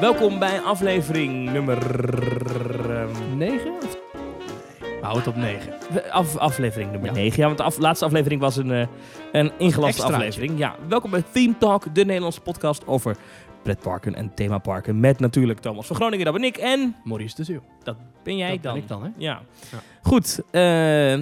Welkom bij aflevering nummer... ehm, 9? Hou het op 9. Af, aflevering nummer Ja. 9. Ja, want de af- laatste aflevering was een, eh een ingelaste aflevering. Ja, welkom bij Theme Talk, de Nederlandse podcast over pretparken en themaparken. Met natuurlijk Thomas van Groningen, dat ben ik. En Maurice de Zeeuw. dat ben jij dat dan. ben ik dan, hè? Ja. Ja. Goed, eh,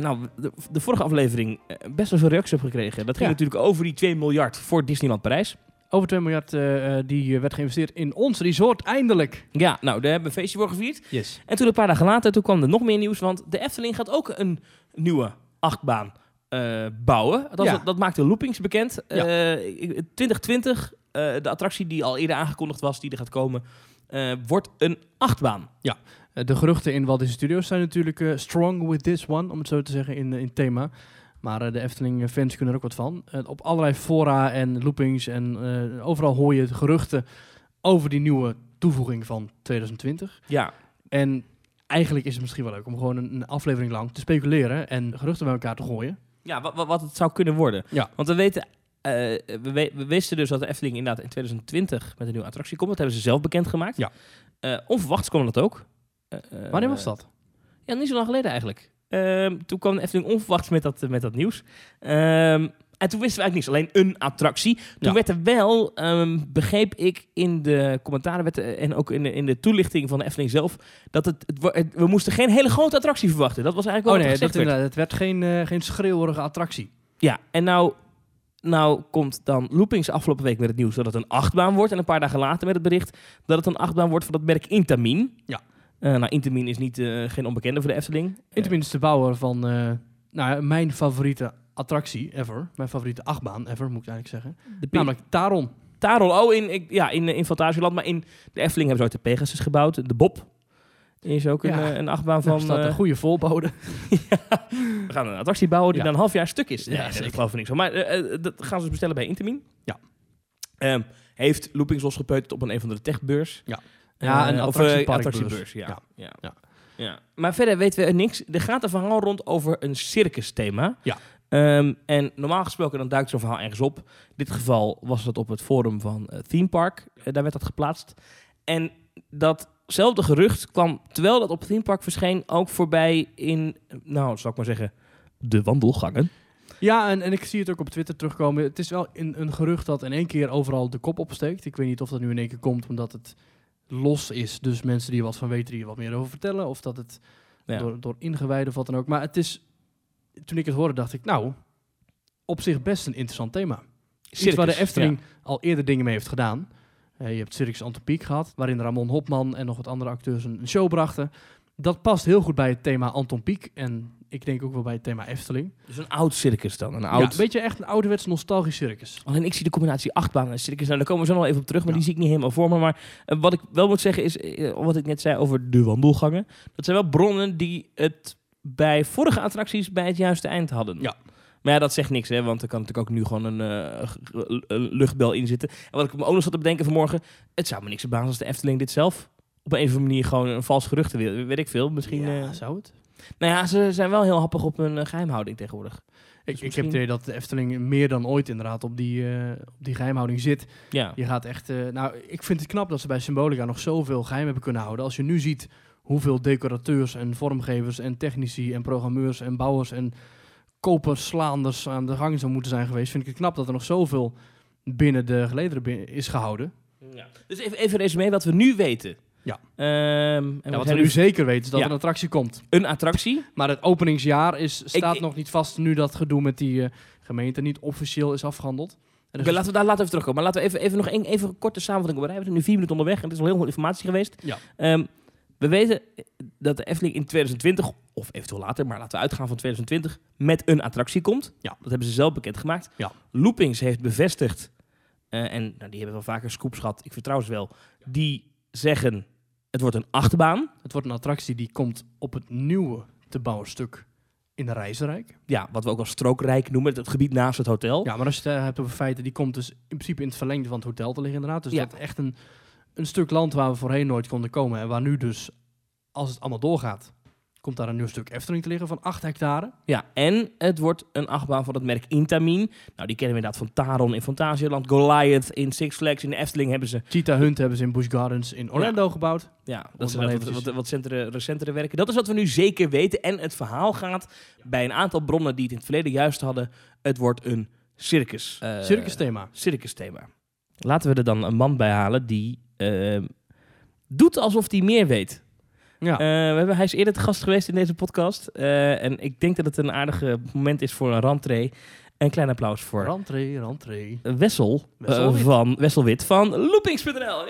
nou, de, de vorige aflevering eh, best wel veel reacties op gekregen. Dat ging Ja. natuurlijk over die 2 miljard voor Disneyland Parijs. Over 2 miljard eh, eh, die eh, werd geïnvesteerd in ons resort, eindelijk. Ja, nou, daar hebben we een feestje voor gevierd. Yes. En toen een paar dagen later, toen kwam er nog meer nieuws, want de Efteling gaat ook een nieuwe achtbaan eh, bouwen. Dat, Ja. dat maakte Loopings bekend. Ja. Eh, ik- 2020, eh, de attractie die al eerder aangekondigd was, die er gaat komen, wordt een achtbaan. Eh, de geruchten in Walt Disney Studios zijn natuurlijk strong with this one, om het zo te zeggen, in, in thema. Maar eh, de Efteling-fans kunnen er ook wat van. Eh, op allerlei fora en loopings en eh, overal hoor je geruchten over die nieuwe toevoeging van 2020. Ja, En eigenlijk is het misschien wel leuk om gewoon een, een aflevering lang te speculeren en geruchten bij elkaar te gooien. ja wat, het zou kunnen worden. Ja. Want we weten... we, wisten dus dat de Efteling inderdaad in 2020 met een nieuwe attractie komt. Dat hebben ze zelf bekendgemaakt. Ja. Eh, onverwachts kwam dat ook. Wanneer was dat? Ja, niet zo lang geleden eigenlijk. Ehm, toen kwam de Efteling onverwachts met dat, met dat nieuws. Ehm, en toen wisten we eigenlijk niets, alleen een attractie. Toen Ja. werd er wel, ehm, begreep ik in de commentaren werd er- en ook in de, in de toelichting van de Efteling zelf, dat het, het, we moesten geen hele grote attractie verwachten. Dat was eigenlijk Oh wel nee, wat dat werd. het werd geen, eh, geen schreeuwerige attractie. Ja, en nou, nou komt dan Loopings afgelopen week met het nieuws dat het een achtbaan wordt. En een paar dagen later met het bericht dat het een achtbaan wordt van het merk Intamin. Ja. Eh, nou, Intamin is niet, eh, geen onbekende voor de Efteling. Intamin is de bouwer van eh, nou, ja, mijn favoriete attractie ever. Mijn favoriete achtbaan ever, moet ik eigenlijk zeggen. De Namelijk Taron. Tarol, oh, in, ik- ja, in, in Fantasieland. Maar in de Efteling hebben ze ooit de Pegasus gebouwd. De Bob is ook een, Ja. een achtbaan Van, staat een goede voorbode. we gaan een attractie bouwen die Ja. dan een half jaar stuk is. Ja, Nee, dat geloof ik niks van. Maar dat gaan ze dus bestellen bij Intamin. Ja. Ehm, heeft Loopings losgepeuterd op een een van de techbeurs. Ja. Ja, een Eh, of, eh, attractieparkbeurs. attractiebeurs, ja. Ja. Ja. Ja. Ja. Maar verder weten we niks. Er gaat een verhaal rond over een circus-thema. Ja. Ehm, en normaal gesproken dan duikt zo'n verhaal ergens op. In dit geval was dat op het forum van eh, Theme Park. Daar werd dat geplaatst. En datzelfde gerucht kwam, terwijl dat op Theme Park verscheen, ook voorbij in, nou, zal ik maar zeggen, de wandelgangen. Ja, en, en ik zie het ook op Twitter terugkomen. Het is wel een, een gerucht dat in één keer overal de kop opsteekt. Ik weet niet of dat nu in één keer komt omdat het los is. Dus mensen die er wat van weten, die er wat meer over vertellen. Of dat het Ja. door, door ingewijden of wat dan ook. Maar het is, toen ik het hoorde, dacht ik, nou, op zich best een interessant thema. Iets waar de Circus, Efteling al eerder dingen mee heeft gedaan. Eh, je hebt Circus Antropiek gehad, waarin Ramon Hopman en nog wat andere acteurs een, een show brachten. Dat past heel goed bij het thema Anton Pieck en ik denk ook wel bij het thema Efteling. Dus een oud circus dan. Een Ja, oud... een beetje echt een ouderwets nostalgisch circus. Alleen ik zie de combinatie achtbaan en circus. Nou, daar komen we zo nog even op terug, maar Ja. die zie ik niet helemaal voor me. Maar eh, wat ik wel moet zeggen is, eh, wat ik net zei over de wandelgangen. Dat zijn wel bronnen die het bij vorige attracties bij het juiste eind hadden. Ja. Maar ja, dat zegt niks, hè, want er kan natuurlijk ook nu gewoon een, eh, een luchtbel in zitten. En wat ik me ook nog zat te bedenken vanmorgen, het zou me niks verbazen als de Efteling dit zelf op een of andere manier gewoon een vals gerucht wil. Weet ik veel, misschien... Ja, zou het? Nou ja, ze zijn wel heel happig op hun eh, geheimhouding tegenwoordig. Ik, Dus ik misschien- heb het idee dat de Efteling meer dan ooit inderdaad op die, eh, op die geheimhouding zit. Ja. Je gaat echt... eh, nou, ik vind het knap dat ze bij Symbolica nog zoveel geheim hebben kunnen houden. Als je nu ziet hoeveel decorateurs en vormgevers en technici en programmeurs en bouwers en koperslaanders aan de gang zou moeten zijn geweest, vind ik het knap dat er nog zoveel binnen de gelederen is gehouden. Ja. Dus even, even resume wat we nu weten. Ja. Ehm, en wat we nu zeker weten is dat Ja. er een attractie komt. een attractie. Maar het openingsjaar is, staat ik- nog niet vast nu dat gedoe met die eh, gemeente niet officieel is afgehandeld. Dus- laten we daar later even terugkomen. Maar laten we even, even nog een, even een korte samenvatting op. We zijn nu vier minuten onderweg en het is al heel veel informatie geweest. Ja. Ehm, we weten dat de Efteling in 2020, of eventueel later, maar laten we uitgaan van 2020, met een attractie komt. Ja. Dat hebben ze zelf bekendgemaakt. Ja. Loopings heeft bevestigd, eh, en nou, die hebben wel vaker scoops gehad, ik vertrouw ze wel, die zeggen het wordt een achtbaan. Het wordt een attractie die komt op het nieuwe te bouwen stuk in de Reizenrijk. Ja, wat we ook als strookrijk noemen, het gebied naast het hotel. Ja, maar als je het hebt over feiten, die komt dus in principe in het verlengde van het hotel te liggen inderdaad. Dus Ja. dat is echt een, een stuk land waar we voorheen nooit konden komen. En waar nu dus, als het allemaal doorgaat, Komt daar een nieuw stuk Efteling te liggen van 8 hectare. Ja, en het wordt een achtbaan van het merk Intamin. Nou, die kennen we inderdaad van Taron in Fantasieland, Goliath in Six Flags, in de Efteling hebben ze... Cheetah Hunt hebben ze in Busch Gardens in Orlando gebouwd. Ja, dat zijn wat, wat, wat centere- recentere werken. Dat is wat we nu zeker weten. En het verhaal gaat bij een aantal bronnen die het in het verleden juist hadden. Het wordt een circus. eh, Circus thema. circus thema. Laten we er dan een man bij halen die eh, doet alsof hij meer weet. Ja. Eh, we hebben, hij is eerder te gast geweest in deze podcast. eh, en ik denk dat het een aardige moment is voor een rentree. Een klein applaus voor Rentree, rentree. Wessel, eh, Wesselwit. van Wesselwit van Loopings.nl. Nou,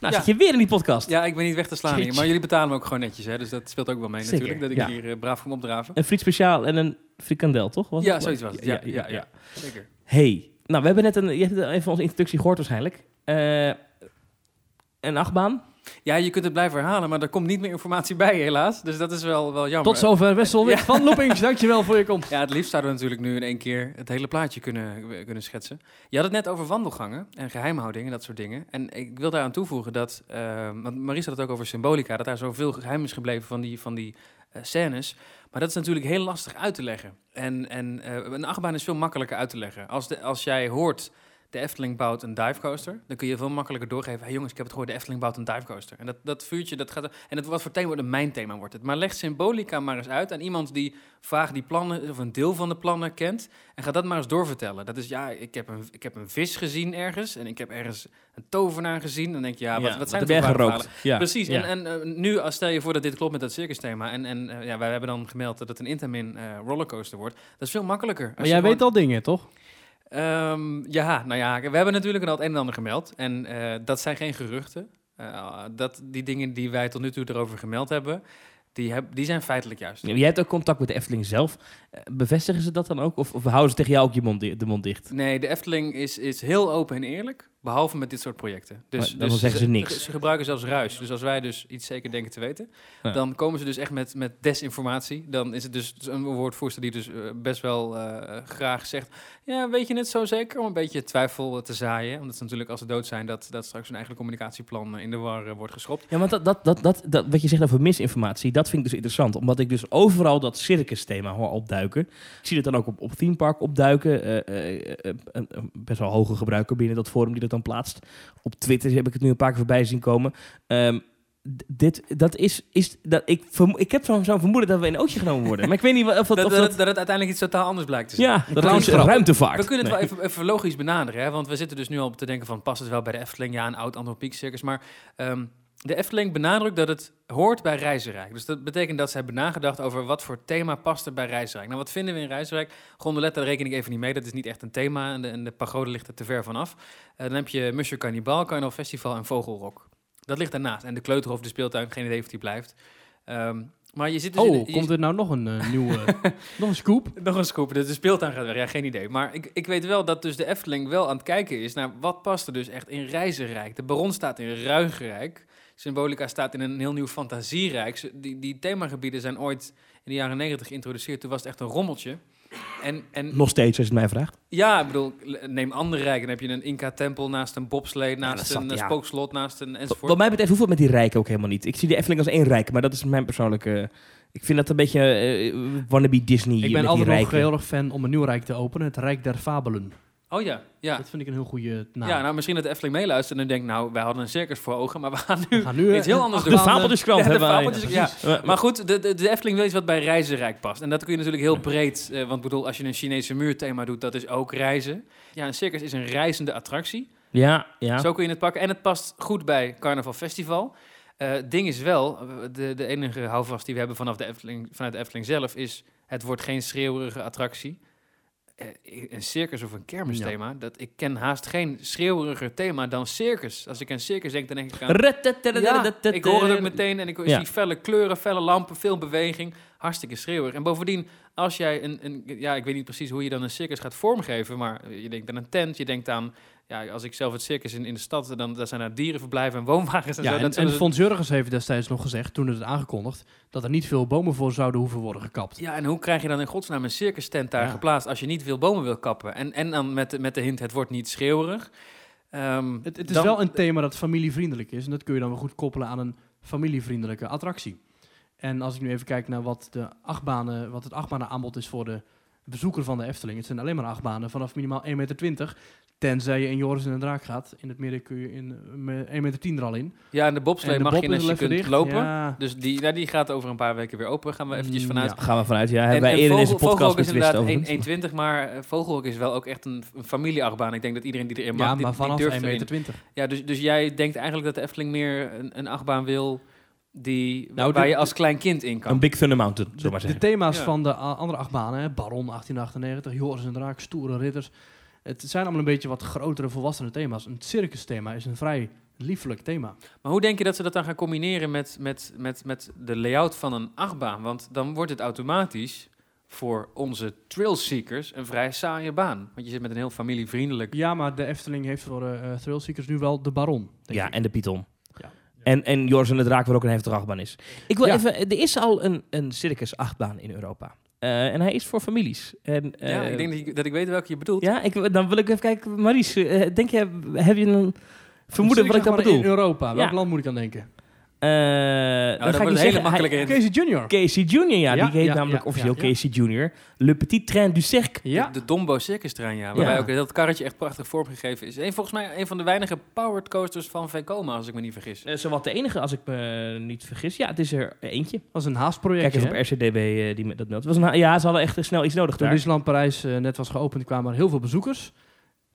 Ja. zit je weer in die podcast. Ja, ik ben niet weg te slaan hier. Maar jullie betalen me ook gewoon netjes, hè? Dus dat speelt ook wel mee Zeker, natuurlijk. Dat ik ja. hier braaf kom opdraven. Een friet speciaal en een frikandel, toch? Was Ja, zoiets was het. Ja, ja, ja. Zeker. Hey, nou, we hebben net een, je hebt even onze introductie gehoord waarschijnlijk. Een achtbaan. Ja, je kunt het blijven herhalen, maar er komt niet meer informatie bij, helaas. Dus dat is wel, wel jammer. Tot zover Wessel Ja. van Loopings. Dankjewel voor je komst. Ja, het liefst zouden we natuurlijk nu in één keer het hele plaatje kunnen, kunnen schetsen. Je had het net over wandelgangen en geheimhouding en dat soort dingen. En ik wil daaraan toevoegen dat, eh, want Maries had het ook over symbolica, dat daar zoveel geheim is gebleven van die, van die eh, scènes. Maar dat is natuurlijk heel lastig uit te leggen. En, en eh, een achtbaan is veel makkelijker uit te leggen. Als, de, als jij hoort, de Efteling bouwt een divecoaster, dan kun je veel makkelijker doorgeven. Hé hey jongens, ik heb het gehoord, de Efteling bouwt een divecoaster. En dat, dat vuurtje, dat gaat... En het, wat voor thema wordt het? Mijn thema wordt het. Maar leg symbolica maar eens uit aan iemand die vaag die plannen, of een deel van de plannen kent. En ga dat maar eens doorvertellen. Dat is, ja, ik heb een, ik heb een vis gezien ergens. En ik heb ergens een tovenaar gezien. Dan denk je, ja, wat, wat zijn jij voor? Ja. Precies. Ja. En, en eh, nu, als stel je voor dat dit klopt met dat circusthema. En, en eh, ja, wij hebben dan gemeld dat het een Intamin eh, rollercoaster wordt. Dat is veel makkelijker. Maar jij gewoon- weet al dingen, toch? Ehm, ja, nou ja, we hebben natuurlijk al het een en ander gemeld. En eh, dat zijn geen geruchten. Eh, dat, die dingen die wij tot nu toe erover gemeld hebben, die, heb, die zijn feitelijk juist. Ja, Jij hebt ook contact met de Efteling zelf. Eh, Bevestigen ze dat dan ook? Of, of houden ze tegen jou ook je mond, de mond dicht? Nee, de Efteling is, is heel open en eerlijk, behalve met dit soort projecten. Dus, Maar dan dus zeggen ze niks. Ze gebruiken zelfs ruis. Dus als wij dus iets zeker denken te weten, Ja. dan komen ze dus echt met, met desinformatie. Dan is het dus een woordvoerster die dus eh, best wel eh, graag zegt... Ja, weet je het zo zeker? Om een beetje twijfel te zaaien. Omdat ze natuurlijk als ze dood zijn, dat, dat straks hun eigen communicatieplan in de war eh, wordt geschopt. Ja, want dat, dat, dat, dat, dat, wat je zegt over misinformatie, dat vind ik dus interessant. Omdat ik dus overal dat circus-thema hoor opduiken. Ik zie het dan ook op, op Theme Park opduiken. Een, een best wel hoge gebruiker binnen dat forum die dat dan plaatst. Op Twitter heb ik het nu een paar keer voorbij zien komen. Ehm, dit, dat is, is dat, ik, ik heb zo'n zo'n vermoeden dat we in een ootje genomen worden. Maar ik weet niet of dat... Dat, of dat, dat- dat het uiteindelijk iets totaal anders blijkt te zijn. ja, dat is ruimtevaart. We kunnen het Nee. wel even, even logisch benaderen, hè? want we zitten dus nu al te denken van past het wel bij de Efteling? Ja, een oud Antropiek circus, maar ehm, de Efteling benadrukt dat het hoort bij Reizenrijk. Dus dat betekent dat ze hebben nagedacht over wat voor thema past er bij Reizenrijk. Nou, wat vinden we in Reizenrijk? Gondoletta daar reken ik even niet mee, dat is niet echt een thema en de, en de pagode ligt er te ver vanaf. Eh, dan heb je Musher Cannibal, Carnival Festival en Vogelrok. Dat ligt daarnaast. En de Kleuterhof, de speeltuin, geen idee of die blijft. Ehm, maar je zit dus in Oh, de- komt er nou nog een eh, nieuwe... nog een scoop? nog een scoop. Dus de speeltuin gaat weg. Ja, geen idee. Maar ik, ik weet wel dat dus de Efteling wel aan het kijken is naar wat past er dus echt in Reizenrijk. De Baron staat in Ruigerijk. Symbolica staat in een heel nieuw fantasierijk. Die, die themagebieden zijn ooit in de jaren negentig geïntroduceerd. Toen was het echt een rommeltje. En, en Nog steeds, als je het mij vraagt. ja, ik bedoel, neem andere rijken. Dan heb je een Inca-tempel naast een bobslee, naast zat- een ja. spookslot, naast een enzovoort. Wat mij betreft hoeft het met die rijken ook helemaal niet. Ik zie de Efteling als één rijk, maar dat is mijn persoonlijke... Ik vind dat een beetje eh, wannabe Disney Ik ben die altijd nog heel erg fan om een nieuw rijk te openen. Het Rijk der Fabelen. Oh ja, ja. Dat vind ik een heel goede naam. Ja, nou misschien dat de Efteling meeluistert en denkt, nou, wij hadden een circus voor ogen, maar we gaan nu We gaan nu iets heel anders De doen. fabeltjeskrant Ja, de hebben wij. ja. Maar, goed, de, de, de Efteling wil iets wat bij Reizenrijk past. En dat kun je natuurlijk heel breed, eh, want ik bedoel, als je een Chinese muurthema doet, dat is ook reizen. Ja, een circus is een reizende attractie. ja, ja. Zo kun je het pakken. En het past goed bij Carnaval Festival. Eh, Het ding is wel, eh, de, de enige houvast die we hebben vanaf de Efteling, vanuit de Efteling zelf, is het wordt geen schreeuwerige attractie. Eh, een circus of een kermisthema, dat, ik ken haast geen schreeuweriger thema dan circus. Als ik aan circus denk, dan denk ik aan... Ja, ik hoor het ook meteen en ik Ja. zie felle kleuren, felle lampen, veel beweging. Hartstikke schreeuwig. En bovendien, als jij een, een... Ja, ik weet niet precies hoe je dan een circus gaat vormgeven, maar je denkt aan een tent, je denkt aan... Ja, als ik zelf het circus in, in de stad, dan daar zijn er dierenverblijven en woonwagens en Ja, zo. en, en Fons Jurgens heeft destijds nog gezegd, toen het aangekondigd, dat er niet veel bomen voor zouden hoeven worden gekapt. Ja, en hoe krijg je dan in godsnaam een circus tent daar Ja. geplaatst als je niet veel bomen wil kappen? En, en dan met, de- met de hint, het wordt niet schreeuwerig. Ehm, Het, het is dan- wel een thema dat familievriendelijk is en dat kun je dan wel goed koppelen aan een familievriendelijke attractie. En als ik nu even kijk naar wat, de achtbanen, wat het achtbanenaanbod is voor de bezoeker van de Efteling. Het zijn alleen maar achtbanen vanaf minimaal 1,20 meter. Tenzij je in Joris in de Draak gaat. In het midden kun je in eh, 1,10 meter er al in. Ja, en de bobslee mag je als je kunt dicht. lopen. Ja. Dus die, nou, die gaat over een paar weken weer open. Gaan we eventjes Mm, vanuit. ja. Gaan we vanuit. Ja, hebben En, wij eerder in deze Vogel- podcast is inderdaad over. 1,20, maar eh, Vogelrok is wel ook echt een, een familieachtbaan. Ik denk dat iedereen die erin mag, Ja, maar die vanaf 1,20 durft erin. meter. Ja, dus, dus jij denkt eigenlijk dat de Efteling meer een, een achtbaan wil die, Nou, waar de- je als klein kind in kan. Een Big Thunder Mountain, zullen we maar De, de zeggen. thema's Ja. van de andere achtbanen, hè, Baron 1898, Joris en de Draak, Stoere Ridders. Het zijn allemaal een beetje wat grotere, volwassene thema's. Een circus-thema is een vrij liefelijk thema. Maar hoe denk je dat ze dat dan gaan combineren met, met, met, met de layout van een achtbaan? Want dan wordt het automatisch voor onze trailseekers een vrij saaie baan. Want je zit met een heel familievriendelijk... Ja, maar de Efteling heeft voor eh eh, thrilseekers nu wel de Baron. denk Ja, ik. en de Python. En, en Joris en de Draak, waar ook een heftige achtbaan is. Ik wil even, er is al een, een circus achtbaan in Europa. Eh, en hij is voor families. En, ja, eh, ik denk dat, ik weet welke je bedoelt. Ja, ik, dan wil ik even kijken. Maries, eh, denk je, heb je een vermoeden wat ik circusachtbaan bedoel? In Europa, welk Ja. land moet ik aan denken? Eh, Nou, dan dat ga ik wordt je een hele hij- makkelijke. Casey Junior. Casey Junior, ja, Ja, die heet ja, namelijk ja, officieel ja, ja. Casey Junior. Le Petit Train du Cirque. Ja, De, de Dombo Circus Trein, ja. Waarbij Ja. ook dat karretje echt prachtig vormgegeven is. En volgens mij een van de weinige powered coasters van Vekoma, als ik me niet vergis. Uh, zowat de enige, als ik me niet vergis. Ja, het is er eentje. dat was een Kijk haastproject. eens op RCDB eh, die me- dat meldt. Was een, ja, ze hadden echt snel iets nodig Toen daar. Disneyland Parijs eh, net was geopend, kwamen er heel veel bezoekers.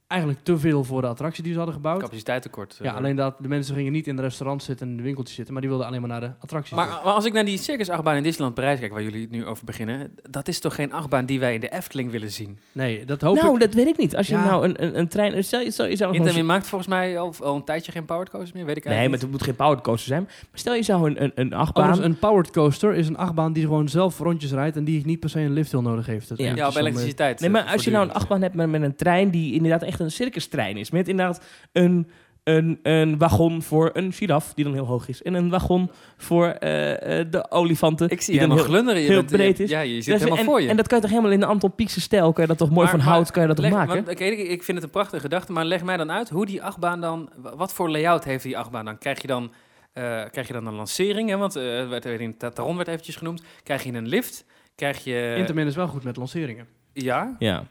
Eigenlijk te veel voor de attractie die ze hadden gebouwd. Capaciteit tekort. Ja, alleen dat de mensen gingen niet in de restaurants zitten en in de winkeltjes zitten, maar die wilden alleen maar naar de attracties. Maar, als ik naar die circusachtbaan in Disneyland Parijs kijk, waar jullie het nu over beginnen, dat is toch geen achtbaan die wij in de Efteling willen zien? nee, dat hoop nou, ik. dat weet ik niet. Als je Ja. nou een, een, een trein... Stel, je- stel je zou Intamin maakt volgens mij al, al een tijdje geen powered coasters meer, weet ik Nee, maar eigenlijk het moet geen powered coaster zijn. Maar stel je zou een, een, een achtbaan... Overigens, een powered coaster is een achtbaan die gewoon zelf rondjes rijdt en die niet per se een lift heel nodig heeft. Dat Ja. Ja, op zo'n, eh, elektriciteit. Nee, maar eh, als je nou een achtbaan hebt met, met een trein die inderdaad echt een circustrein is. Met inderdaad een, een, een wagon voor een giraf, die dan heel hoog is. En een wagon voor eh, eh, de olifanten. Ik zie die je dan helemaal glunderen. Je heel bent- breed is. Ja, je zit Dus- helemaal en, voor je. En dat kan je toch helemaal in de Anton Pieckse stijl, kan je dat toch mooi Maar- van maar hout, kan je dat toch Leg- maken? want, oké, ik, ik vind het een prachtige gedachte, maar leg mij dan uit hoe die achtbaan dan, wa- wat voor layout heeft die achtbaan dan? Krijg je dan, eh, krijg je dan een lancering, hè? want eh, werd, in Taron werd eventjes genoemd. Krijg je een lift? Krijg je... Intamin is wel goed met lanceringen. ja, ja.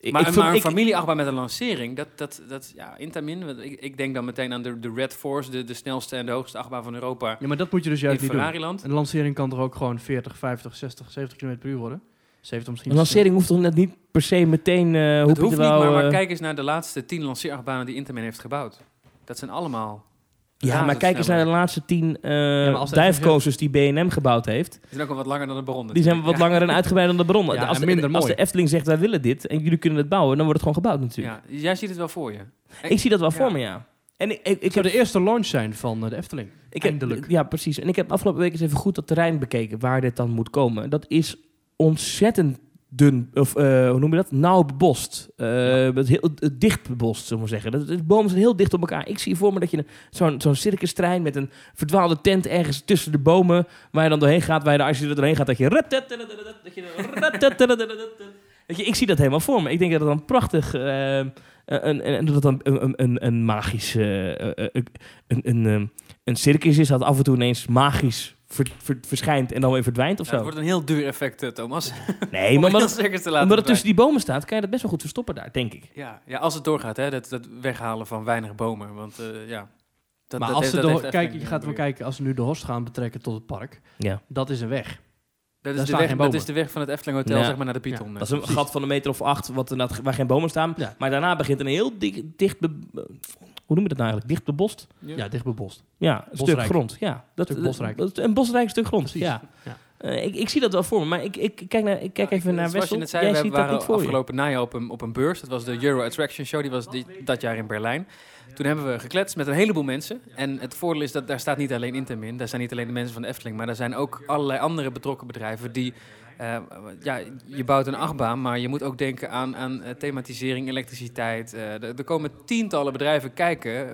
Ik, maar, ik maar vond- een familieachtbaan met een lancering, dat, dat, dat ja, Intamin, want ik, ik denk dan meteen aan de, de Red Force, de, de snelste en de hoogste achtbaan van Europa. Ja, maar dat moet je dus In juist niet doen. Ferrariland. Een lancering kan toch ook gewoon 40, 50, 60, 70 km per uur worden? 70 misschien. Een lancering hoeft toch net niet per se meteen... eh hoe Het hoeft niet, maar, maar eh, kijk eens naar de laatste tien lanceerachtbanen die Intamin heeft gebouwd. Dat zijn allemaal... Ja, maar kijk eens naar de laatste tien eh divecoasters die B&M gebouwd heeft. Die zijn ook al wat langer dan de Baron. Die zijn wat langer en uitgebreider dan de bron. Ja, als, en de, minder als mooi. de Efteling zegt, wij willen dit en jullie kunnen het bouwen, dan wordt het gewoon gebouwd natuurlijk. Ja, jij ziet het wel voor je. Ik zie dat wel Ja. voor me, ja. En ik, ik, ik zou heb, de eerste launch zijn van eh, de Efteling. ik heb, Eindelijk. ja, precies. En ik heb afgelopen week eens even goed dat terrein bekeken waar dit dan moet komen. Dat is ontzettend dun, of eh, hoe noem je dat? Nauw bebost. Eh, met heel, dicht bebost, zullen we maar zeggen. Dat, de bomen zijn heel dicht op elkaar. Ik zie voor me dat je zo'n zo'n circustrein met een verdwaalde tent ergens tussen de bomen, waar je dan doorheen gaat, waar je dan, als je er doorheen gaat, dat je... Dat je Weet je, ik zie dat helemaal voor me. Ik denk dat het dan prachtig... eh, een, dat het dan een, een, een, een magisch... een, een, een circus is dat af en toe ineens magisch ver- ver- verschijnt en dan weer verdwijnt of Ja, het zo. wordt een heel duur effect, eh, Thomas. Nee, maar omdat, laten omdat het tussen die bomen staat, kan je dat best wel goed verstoppen daar, denk ik. Ja, ja, als het doorgaat, hè, dat, dat weghalen van weinig bomen. Want eh, ja... Dat, maar dat als heeft- ze de, kijk, je gaat wel kijken, als ze nu de Horst gaan betrekken tot het park, Ja. dat is een weg. Dat is, de weg, dat is de weg van het Efteling Hotel, Ja. zeg maar, naar de Python. Ja, Dat is een precies. gat van een meter of acht, wat waar geen bomen staan. Ja. Maar daarna begint een heel dik, dicht... be- hoe noem je dat nou eigenlijk? Dicht bebost? Ja, dicht bebost. Ja, een stuk Bosrijk. grond. Ja, dat, Stuk bosrijk. dat- Een bosrijk stuk grond, Precies. ja. Ja. Eh, ik, ik zie dat wel voor me, maar ik, ik kijk, naar, ik kijk Ja, even naar Zoals Wessel. je net zei, Jij we ziet dat waren afgelopen najaar op een, op een beurs. Dat was de Euro Attraction Show, die was die, dat jaar in Berlijn. Toen hebben we gekletst met een heleboel mensen. En het voordeel is dat daar staat niet alleen Intermin, daar zijn niet alleen de mensen van de Efteling, maar daar zijn ook allerlei andere betrokken bedrijven die... eh, ja, je bouwt een achtbaan, maar je moet ook denken aan, aan eh, thematisering, elektriciteit. Eh, er, komen tientallen bedrijven kijken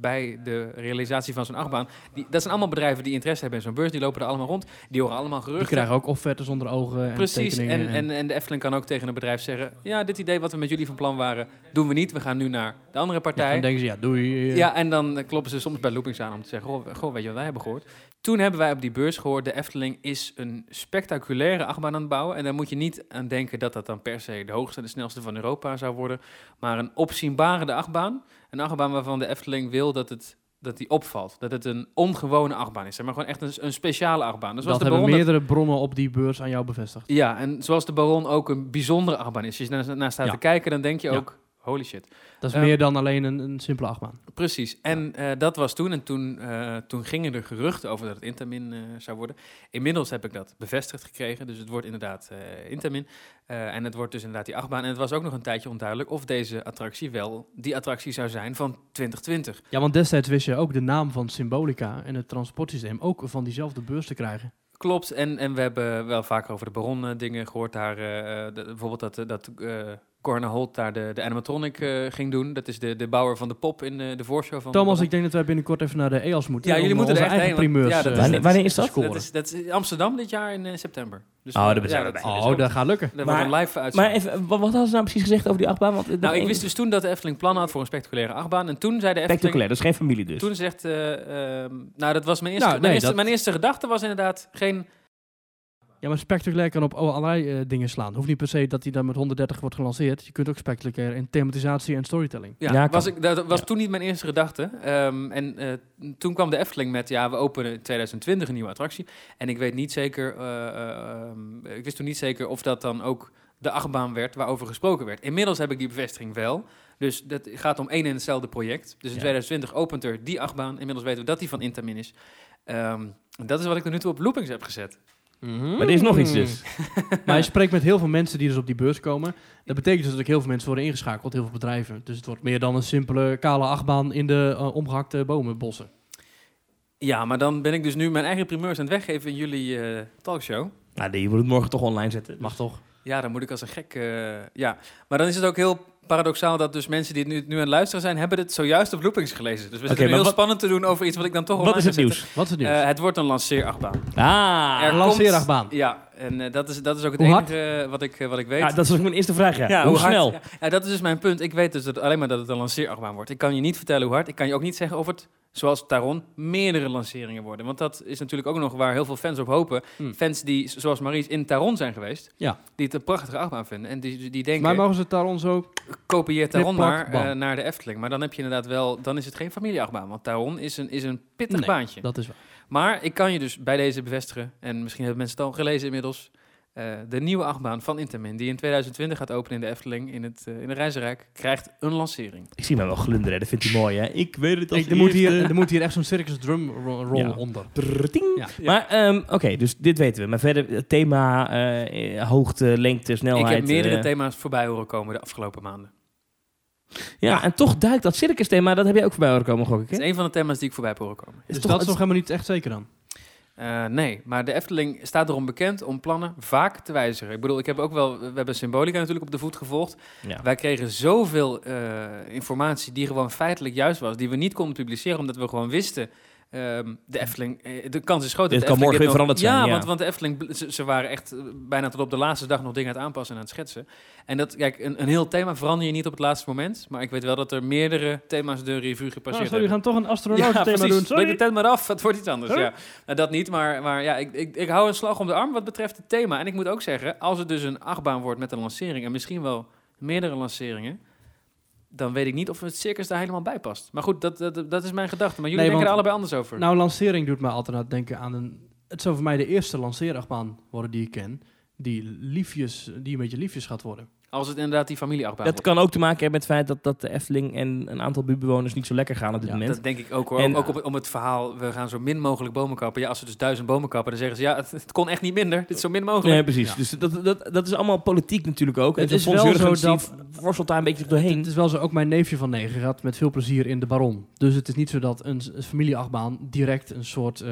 bij de realisatie van zo'n achtbaan. Die, dat zijn allemaal bedrijven die interesse hebben in zo'n beurs. Die lopen er allemaal rond. Die horen allemaal Die geruchten. krijgen ook offertes onder ogen en Precies, tekeningen. en, en, en de Efteling kan ook tegen een bedrijf zeggen... ja, dit idee wat we met jullie van plan waren, doen we niet. We gaan nu naar de andere ja, partij. dan denken ze, ja, doei. Ja, en dan kloppen ze soms bij loopings aan om te zeggen... Goh, goh, weet je wat wij hebben gehoord? Toen hebben wij op die beurs gehoord, de Efteling is een spectaculaire achtbaan aan het bouwen. En daar moet je niet aan denken dat dat dan per se de hoogste en de snelste van Europa zou worden. Maar een opzienbarende achtbaan. Een achtbaan waarvan de Efteling wil dat het dat die opvalt. Dat het een ongewone achtbaan is. Zeg maar gewoon echt een, een speciale achtbaan. Dus dat de hebben Baron dat- meerdere bronnen op die beurs aan jou bevestigd. Ja, en zoals de Baron ook een bijzondere achtbaan is. Als je naar, staat Ja. te kijken, dan denk je Ja. ook, holy shit. Dat is Ehm, meer dan alleen een, een simpele achtbaan. Precies. En eh, dat was toen. En toen, eh, toen gingen er geruchten over dat het Intamin eh, zou worden. Inmiddels heb ik dat bevestigd gekregen. Dus het wordt inderdaad Intamin. En het wordt dus inderdaad die achtbaan. En het was ook nog een tijdje onduidelijk of deze attractie wel die attractie zou zijn van 2020. Ja, want destijds wist je ook de naam van Symbolica en het transportsysteem ook van diezelfde beurs te krijgen. Klopt, en, en we hebben wel vaker over de Baron dingen gehoord. Daar, de- bijvoorbeeld dat, dat Corne Holt daar de, de animatronic eh, ging doen. Dat is de, de bouwer van de pop in eh, de voorshow van Thomas, ik denk dat wij binnenkort even naar de EAS moeten. Ja, jullie moeten er onze echt heen, primeurs ja, dat eh, is- Wanneer- wanneer is dat? Dat is, dat is Amsterdam dit jaar in eh, september. Dus, Oh, eh, daar zijn we dat- Oh, dat gaat lukken. Dat Maar- een live uitzending. Maar even, wat, hadden ze nou precies gezegd over die achtbaan? Want, Nou, ik wist dus toen dat de Efteling plannen had voor een spectaculaire achtbaan. En toen zei de Efteling... Spectaculair, dat is geen familie dus. Toen zegt... eh, ehm, nou, dat was mijn eerste, Nou, mijn, nee, eerste, dat- mijn eerste gedachte was inderdaad geen... Ja, maar spectaculair kan op allerlei eh, dingen slaan. Hoeft niet per se dat hij dan met 130 wordt gelanceerd. Je kunt ook spectaculair in thematisatie en storytelling. Ja, Ja, was ik, dat was Ja. toen niet mijn eerste gedachte. Ehm, en eh, toen kwam de Efteling met... Ja, we openen in 2020 een nieuwe attractie. En ik weet niet zeker... eh, ik wist toen niet zeker of dat dan ook de achtbaan werd waarover gesproken werd. Inmiddels heb ik die bevestiging wel. Dus dat gaat om één en hetzelfde project. Dus in Ja. 2020 opent er die achtbaan. Inmiddels weten we dat die van Intamin is. Ehm, dat is wat ik tot nu toe op loopings heb gezet. Maar er is nog iets dus. Maar je spreekt met heel veel mensen die dus op die beurs komen. Dat betekent dus dat ook heel veel mensen worden ingeschakeld, heel veel bedrijven. Dus het wordt meer dan een simpele kale achtbaan in de eh, omgehakte bomenbossen. Ja, maar dan ben ik dus nu mijn eigen primeurs aan het weggeven in jullie eh, talkshow. Nou, die moet het morgen toch online zetten. Mag toch? Ja, dan moet ik als een gek... eh, ja, maar dan is het ook heel paradoxaal dat dus mensen die nu, nu aan het luisteren zijn... hebben het zojuist op loopings gelezen. Dus we zitten nu maar heel wat- spannend te doen over iets wat ik dan toch Wat online is het nieuws? Wat is het nieuws? Eh, het wordt een lanceerachtbaan. Ah, Er een lanceerachtbaan. Ja, en eh, dat, is, dat is ook het Hoe enige eh, wat ik, eh, wat ik weet. ja, dat is ook mijn eerste vraag. Ja. Ja, hoe hard? snel? Ja, ja, dat is dus mijn punt. Ik weet dus dat, alleen maar dat het een lanceerachtbaan wordt. Ik kan je niet vertellen hoe hard. Ik kan je ook niet zeggen of het, zoals Taron, meerdere lanceringen worden. Want dat is natuurlijk ook nog waar heel veel fans op hopen. Hmm. Fans die, zoals Maries, in Taron zijn geweest. Ja. Die het een prachtige achtbaan vinden. En die, die denken, Maar mogen ze ons ook... kopieer Taron maar naar de Efteling. Maar dan heb je inderdaad wel, dan is het geen familieachtbaan. Want Taron is een, is een pittig Nee, baantje. Dat is waar. Maar ik kan je dus bij deze bevestigen, en misschien hebben mensen het al gelezen inmiddels, eh, de nieuwe achtbaan van Intamin, die in 2020 gaat openen in de Efteling, in het, eh in de Reizenrijk, krijgt een lancering. Ik zie me wel glunderen, dat vindt hij mooi. Hè? Ik weet het als Hey, er, moet hier, er moet hier echt zo'n circus drum ro- roll Ja. onder. Ja. Maar ehm, oké, dus dit weten we. Maar verder, het thema, eh, hoogte, lengte, snelheid. ik heb meerdere thema's voorbij horen komen de afgelopen maanden. Ja, en toch duikt dat circus thema, dat heb jij ook voorbij horen komen, gok ik. Is een van de thema's die ik voorbij heb horen komen. Is Dus toch- dat is het- nog helemaal niet echt zeker dan. Eh, nee, maar de Efteling staat erom bekend om plannen vaak te wijzigen. Ik bedoel, ik heb ook wel, we hebben Symbolica natuurlijk op de voet gevolgd. Ja. Wij kregen zoveel eh, informatie die gewoon feitelijk juist was, die we niet konden publiceren, omdat we gewoon wisten. Ehm, de Efteling, eh, de kans is groot dat Dit kan morgen weer nog- veranderd zijn, Ja, ja. Want, want de Efteling, ze, ze waren echt eh, bijna tot op de laatste dag nog dingen aan het aanpassen en aan het schetsen. En dat, kijk, een, een heel thema verander je niet op het laatste moment. Maar ik weet wel dat er meerdere thema's de revue Oh, gepasseerd sorry, we hebben. gaan toch een astronaut thema precies. doen. Breek Sorry. de tent maar af, het wordt iets anders. Huh? Ja. Nou, dat niet, maar, maar ja, ik, ik, ik hou een slag om de arm wat betreft het thema. En ik moet ook zeggen, als het dus een achtbaan wordt met een lancering... en misschien wel meerdere lanceringen... dan weet ik niet of het circus daar helemaal bij past. Maar goed, dat, dat, dat is mijn gedachte. Maar jullie Nee, denken er allebei anders over. Nou, lancering doet mij altijd aan denken aan een... Het zou voor mij de eerste lanceerachtbaan worden die ik ken. Die, liefjes, die een beetje liefjes gaat worden. Als het inderdaad die familieachtbaan Dat wordt. kan ook te maken hebben met het feit dat, dat de Efteling en een aantal buurtbewoners niet zo lekker gaan op dit Ja, moment. Dat denk ik ook hoor. En- ook op, om het verhaal, we gaan zo min mogelijk bomen kappen. Ja, als ze dus duizend bomen kappen, dan zeggen ze... ja, het, het kon echt niet minder. Dit is zo min mogelijk. Nee, precies. Ja. Dus dat, dat, dat is allemaal politiek natuurlijk ook. Het en is wel zo die worstelt daar een beetje doorheen. het is wel zo, ook mijn neefje van negen gaat met veel plezier in de Baron. Dus het is niet zo dat een, een familieachtbaan direct een soort eh,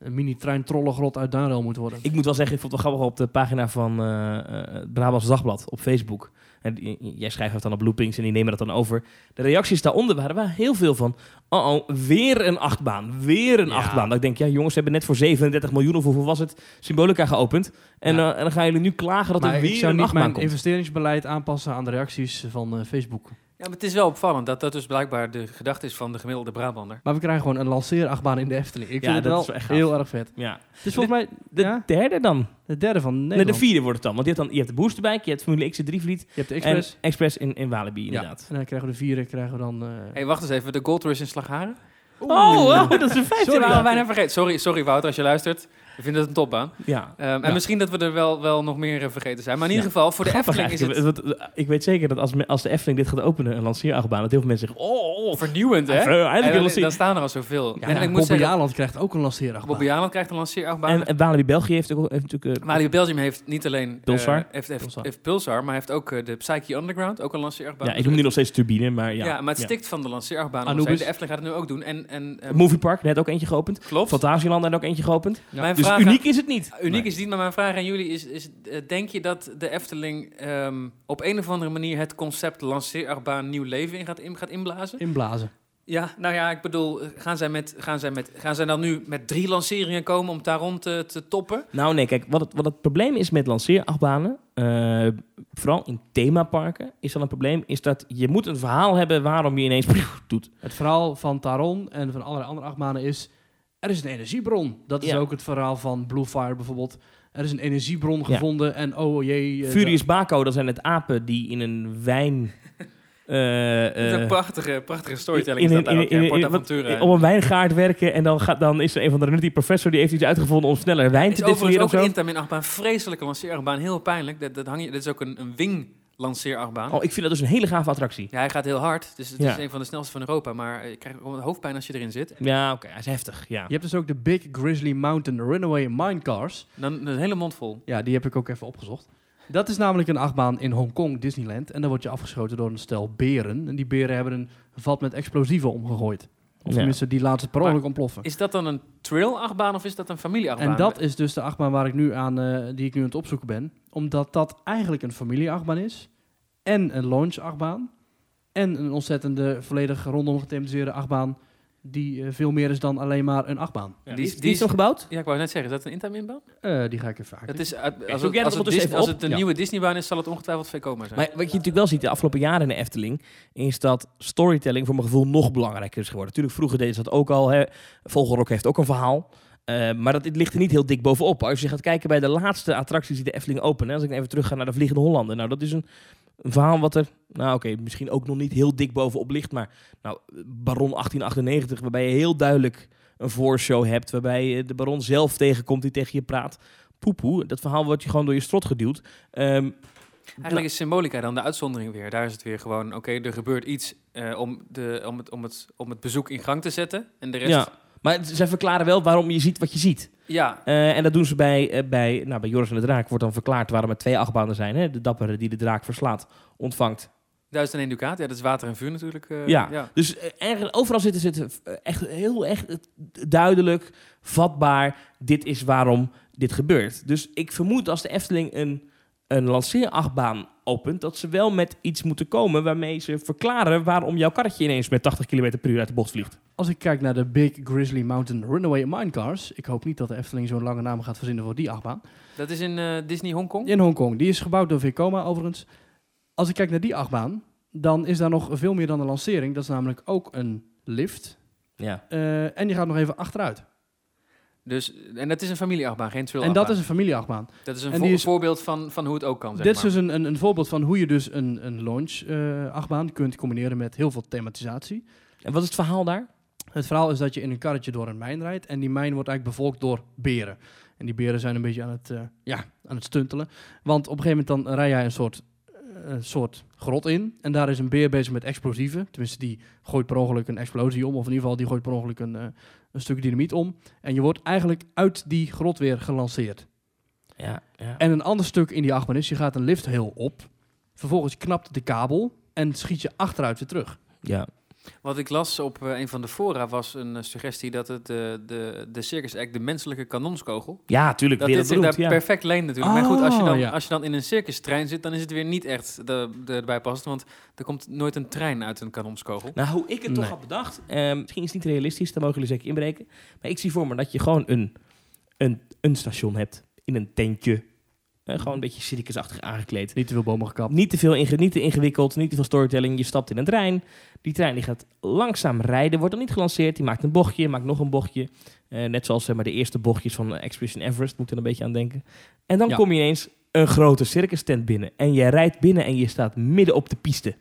een mini-trein trollengrot uit Duinrel moet worden. Ik moet wel zeggen, ik vond het wel grappig op de pagina van eh, het Brabants Dagblad op Facebook. En jij schrijft het dan op loopings en die nemen dat dan over. De reacties daaronder waren wel heel veel van... Oh, oh weer een achtbaan, weer een Ja. achtbaan. Dat ik denk, ja jongens, we hebben net voor 37 miljoen of hoeveel was het, Symbolica geopend. En, Ja. eh, en dan gaan jullie nu klagen dat maar er ik weer zou een niet achtbaan mijn komt. investeringsbeleid aanpassen aan de reacties van Facebook. Ja, maar het is wel opvallend dat dat dus blijkbaar de gedachte is van de gemiddelde Brabander. Maar we krijgen gewoon een lanceerachtbaan in de Efteling. Ik Ja, vind het dat wel is wel echt gaaf. heel erg vet. Ja. Het is volgens mij De ja, derde dan? de derde van Nederland. Nee, de vierde wordt het dan. Want je hebt, dan, je hebt de Boosterbike, je hebt Formule X, de Drievliet Je hebt de en Express. Express in, in Walibi inderdaad. Ja. En dan krijgen we de vierde, krijgen we dan... eh, hey, wacht eens even. De Gold Rush in Slagharen? Oh, oh, dat is een vijfde. Sorry, we bijna vergeten. Sorry, sorry Wouter, als je luistert. We vinden het een topbaan. Ja. Ehm, En Ja. misschien dat we er wel, wel nog meer eh, vergeten zijn. Maar in Ja. ieder geval, voor de Grappig Efteling is het eh, ik weet zeker dat als, me- als de Efteling dit gaat openen, een lanceerachtbaan, dat heel veel mensen zeggen, oh, oh vernieuwend, hè? Eindelijk een dan, lanceer- dan staan er al zoveel. ja, en ik moet zeggen, krijgt ook een lanceerachtbaan. Bobby Aland krijgt een lanceerachtbaan. En, en Walibi België heeft, ook, heeft natuurlijk... eh, Walibi Belgium heeft niet alleen Pulsar. heeft, heeft, Pulsar. heeft Pulsar, maar heeft ook de Psyche Underground, ook een lanceerachtbaan. ja, ik noem die nog steeds turbine, maar ja. Ja, maar het stikt van de lanceerachtbaan. Anubis. De Efteling gaat het nu ook doen. En, en, eh, Movie Park, net ook eentje geopend. klopt. Fantasieland net ook eentje geopend. Mijn Dus vraag- uniek is het niet. Uniek Nee. is niet, maar mijn vraag aan jullie is, is eh, denk je dat de Efteling ehm, op een of andere manier het concept lanceerachtbaan nieuw leven in gaat, in, gaat inblazen? Inblazen. Ja, nou ja, ik bedoel, gaan zij, met, gaan, zij met, gaan zij dan nu met drie lanceringen komen om het daar rond te, te toppen? Nou nee, kijk, wat het, wat het probleem is met lanceerachtbanen, eh, vooral in themaparken, is dan een probleem, is dat je moet een verhaal hebben waarom je ineens doet. Het verhaal van Taron en van allerlei andere achtbanen is... Er is een energiebron. Dat is Ja. ook het verhaal van Blue Fire bijvoorbeeld. Er is een energiebron Ja. gevonden en oh jee... eh, Furious Baco, dat zijn het apen die in een wijn... eh, Het is eh, een prachtige, prachtige storytelling. in- is in- ook, in- in- wat- op een wijngaard werken en dan, gaat, dan is er een van de nutty professor die heeft iets uitgevonden om sneller wijn is te overigens destilleren ook of zo. een Intamin achtbaan, vreselijke lanceerachtbaan, heel pijnlijk. Dat, dat, hang je, dat is ook een, een wing lanceerachtbaan. Oh, ik vind dat dus een hele gave attractie. Ja, hij gaat heel hard, dus het Ja. is een van de snelste van Europa. Maar je krijgt gewoon hoofdpijn als je erin zit. Ja, oké, hij is heftig, ja. Je hebt dus ook de Big Grizzly Mountain Runaway Minecars. Dan een hele mond vol. Ja, die heb ik ook even opgezocht. Dat is namelijk een achtbaan in Hongkong, Disneyland. En daar word je afgeschoten door een stel beren. En die beren hebben een vat met explosieven omgegooid. Of tenminste, die laten ze per ongeluk ontploffen. Is dat dan een trail-achtbaan of is dat een familieachtbaan? En dat is dus de achtbaan waar ik nu aan, eh, die ik nu aan het opzoeken ben. Omdat dat eigenlijk een familieachtbaan is. En een launch-achtbaan. En een ontzettende, volledig rondom gethematiseerde achtbaan. Die eh, veel meer is dan alleen maar een achtbaan. Ja, Die die, die is hem gebouwd? Ja, ik wou net zeggen, is dat een Intaminbaan? Eh, die ga ik even Het aanklikken. is, uit- als, het, als, het, even als het een Ja. nieuwe Disneybaan is, zal het ongetwijfeld Vekoma zijn. Maar wat je natuurlijk wel ziet de afgelopen jaren in de Efteling, is dat storytelling voor mijn gevoel nog belangrijker is geworden. Natuurlijk, vroeger deden ze dat ook al. Hè. Vogelrok heeft ook een verhaal. Eh, maar dat, het ligt er niet heel dik bovenop. Als je gaat kijken bij de laatste attracties die de Efteling openen. Als ik even terug ga naar de Vliegende Hollander. Nou, dat is een, een verhaal wat er, nou oké, misschien ook nog niet heel dik bovenop ligt. Maar nou, Baron 1898, waarbij je heel duidelijk een voorshow hebt. Waarbij je de Baron zelf tegenkomt die tegen je praat. Poepoe, dat verhaal wordt je gewoon door je strot geduwd. Ehm, Eigenlijk is symbolica dan de uitzondering weer. Daar is het weer gewoon, oké, er gebeurt iets eh, om, de, om, het, om, het, om het bezoek in gang te zetten. En de rest... Ja, maar zij verklaren wel waarom je ziet wat je ziet. ja, Eh, en dat doen ze bij, eh, bij, nou, bij Joris en de Draak. Wordt dan verklaard waarom er twee achtbanen zijn. Hè? De dappere die de draak verslaat, ontvangt. duizend en één ducaat. Ja, dat is water en vuur natuurlijk. eh, Ja. ja. Dus overal zitten ze echt heel echt duidelijk, vatbaar. Dit is waarom dit gebeurt. Dus ik vermoed als de Efteling een, een lanceerachtbaan opent... dat ze wel met iets moeten komen waarmee ze verklaren... waarom jouw karretje ineens met 80 km per uur uit de bocht vliegt. Als ik kijk naar de Big Grizzly Mountain Runaway Minecars. Ik hoop niet dat de Efteling zo'n lange naam gaat verzinnen voor die achtbaan. Dat is in eh, Disney Hongkong. In Hongkong. Die is gebouwd door Vekoma overigens. Als ik kijk naar die achtbaan, dan is daar nog veel meer dan een lancering. Dat is namelijk ook een lift. Ja. Eh, en die gaat nog even achteruit. Dus, en dat is een familieachtbaan, geen En dat is een familieachtbaan. dat is een vo- is- voorbeeld van, van hoe het ook kan, zeg Dit is dus een, een, een voorbeeld van hoe je dus een, een launch eh, achtbaan kunt combineren met heel veel thematisatie. En wat is het verhaal daar? Het verhaal is dat je in een karretje door een mijn rijdt. En die mijn wordt eigenlijk bevolkt door beren. En die beren zijn een beetje aan het, eh, ja, aan het stuntelen. Want op een gegeven moment dan rij jij een soort, een soort grot in. En daar is een beer bezig met explosieven. Tenminste, die gooit per ongeluk een explosie om. Of in ieder geval, die gooit per ongeluk een, eh, een stuk dynamiet om. En je wordt eigenlijk uit die grot weer gelanceerd. Ja, ja. En een ander stuk in die achtbaan is, je gaat een lift heel op. Vervolgens knapt de kabel en schiet je achteruit weer terug. ja. Wat ik las op eh, een van de fora was een eh, suggestie dat het, eh, de, de Circus Act, de menselijke kanonskogel, Ja, tuurlijk. dat weer dit zich daar ja. perfect leent natuurlijk. maar goed, als je, Oh, dan, ja. als je dan in een circustrein zit, dan is het weer niet echt de, de, erbij past. Want er komt nooit een trein uit een kanonskogel. Nou, hoe ik het toch had bedacht, misschien is het niet realistisch, daar mogen jullie zeker inbreken. Maar ik zie voor me dat je gewoon een, een, een station hebt in een tentje Eh, gewoon een beetje circusachtig aangekleed. Niet te veel bomen gekapt. Niet te, veel niet te ingewikkeld, niet te veel storytelling. Je stapt in een trein. Die trein die gaat langzaam rijden, wordt dan niet gelanceerd. Die maakt een bochtje, maakt nog een bochtje. Eh, net zoals zeg maar, de eerste bochtjes van Expedition Everest, moet er een beetje aan denken. En dan Ja. kom je ineens een grote circus tent binnen. En je rijdt binnen en je staat midden op de piste.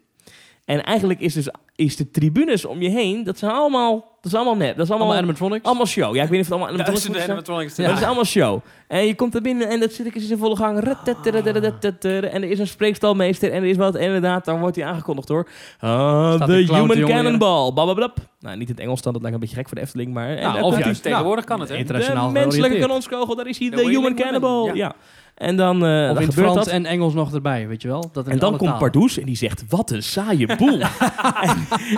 En eigenlijk is, dus, is de tribunes om je heen, dat zijn allemaal, dat is allemaal net. Dat is allemaal, Allemaal allemaal, animatronics. show. Ja, ik weet niet of het allemaal animatronics zijn. animatronics. Ja. Dat is allemaal show. En je komt er binnen en dat circus is in volle gang. En er is een spreekstalmeester en er is wat. En inderdaad, dan wordt hij aangekondigd hoor. Staat the Human. Cannonball. Blablabla. Nou, niet in het Engels dan, dat lijkt een beetje gek voor de Efteling. Maar en Ja, daar of juist. hij. Tegenwoordig kan het, hè? Internationaal De menselijke kanonskogel, daar is hij, The de Human Cannonball. ja. En dan, eh, dan Of in het gebeurt Frans dat. en Engels nog erbij, weet je wel? Dat En dan komt. Pardoes en die zegt, wat een saaie boel.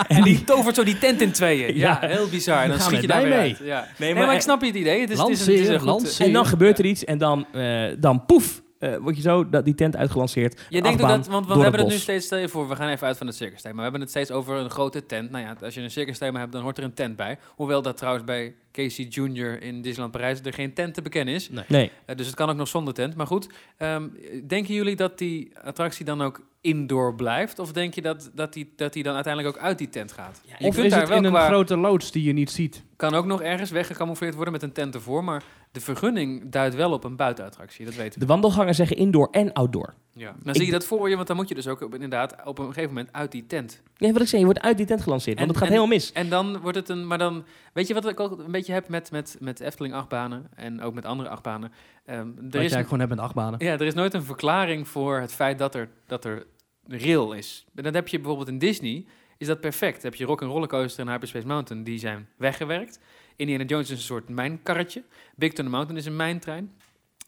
En die tovert zo die tent in tweeën. Ja, Ja. heel bizar. En dan schiet je daar mee. uit. Ja. Nee, maar- maar, ik snap je het idee. Het is, het is, een- het is Lanceren, een goed... lanceren. en dan gebeurt er iets en dan, eh, dan poef, eh word je zo dat, die tent uitgelanceerd. Je denkt dat, want, we hebben het nu steeds, stel je voor, we gaan even uit van het circus thema. We hebben het steeds over een grote tent. Nou ja, als je een circus thema hebt, dan hoort er een tent bij. Hoewel dat trouwens bij Casey Jr. in Disneyland Parijs er geen tent te bekennen is. Nee. Eh, dus het kan ook nog zonder tent. Maar goed, ehm, denken jullie dat die attractie dan ook indoor blijft? Of denk je dat, dat, die, dat die dan uiteindelijk ook uit die tent gaat? Je Of kunt is daar het wel in een grote loods die je niet ziet? Kan ook nog ergens weggecamoufleerd worden met een tent ervoor. Maar de vergunning duidt wel op een buitenattractie. Dat weten we. De wandelgangen zeggen indoor en outdoor. Ja. Dan zie je dat voor je, want dan moet je dus ook op- inderdaad op een gegeven moment uit die tent. Ja, wat ik zei, je wordt uit die tent gelanceerd. Want En- het gaat en- helemaal mis. En dan wordt het een. Maar dan. Weet je wat ik ook een beetje heb met, met, met Efteling achtbanen en ook met andere achtbanen? Ehm, er, is, eigenlijk gewoon hebt met achtbanen. ja, er is nooit een verklaring voor het feit dat er, dat er rail is. En dat heb je bijvoorbeeld in Disney. Is dat perfect? Dan heb je Rock Rollercoaster en Hyperspace Mountain, die zijn weggewerkt. Indiana Jones is een soort mijnkarretje. Big Thunder Mountain is een mijntrein.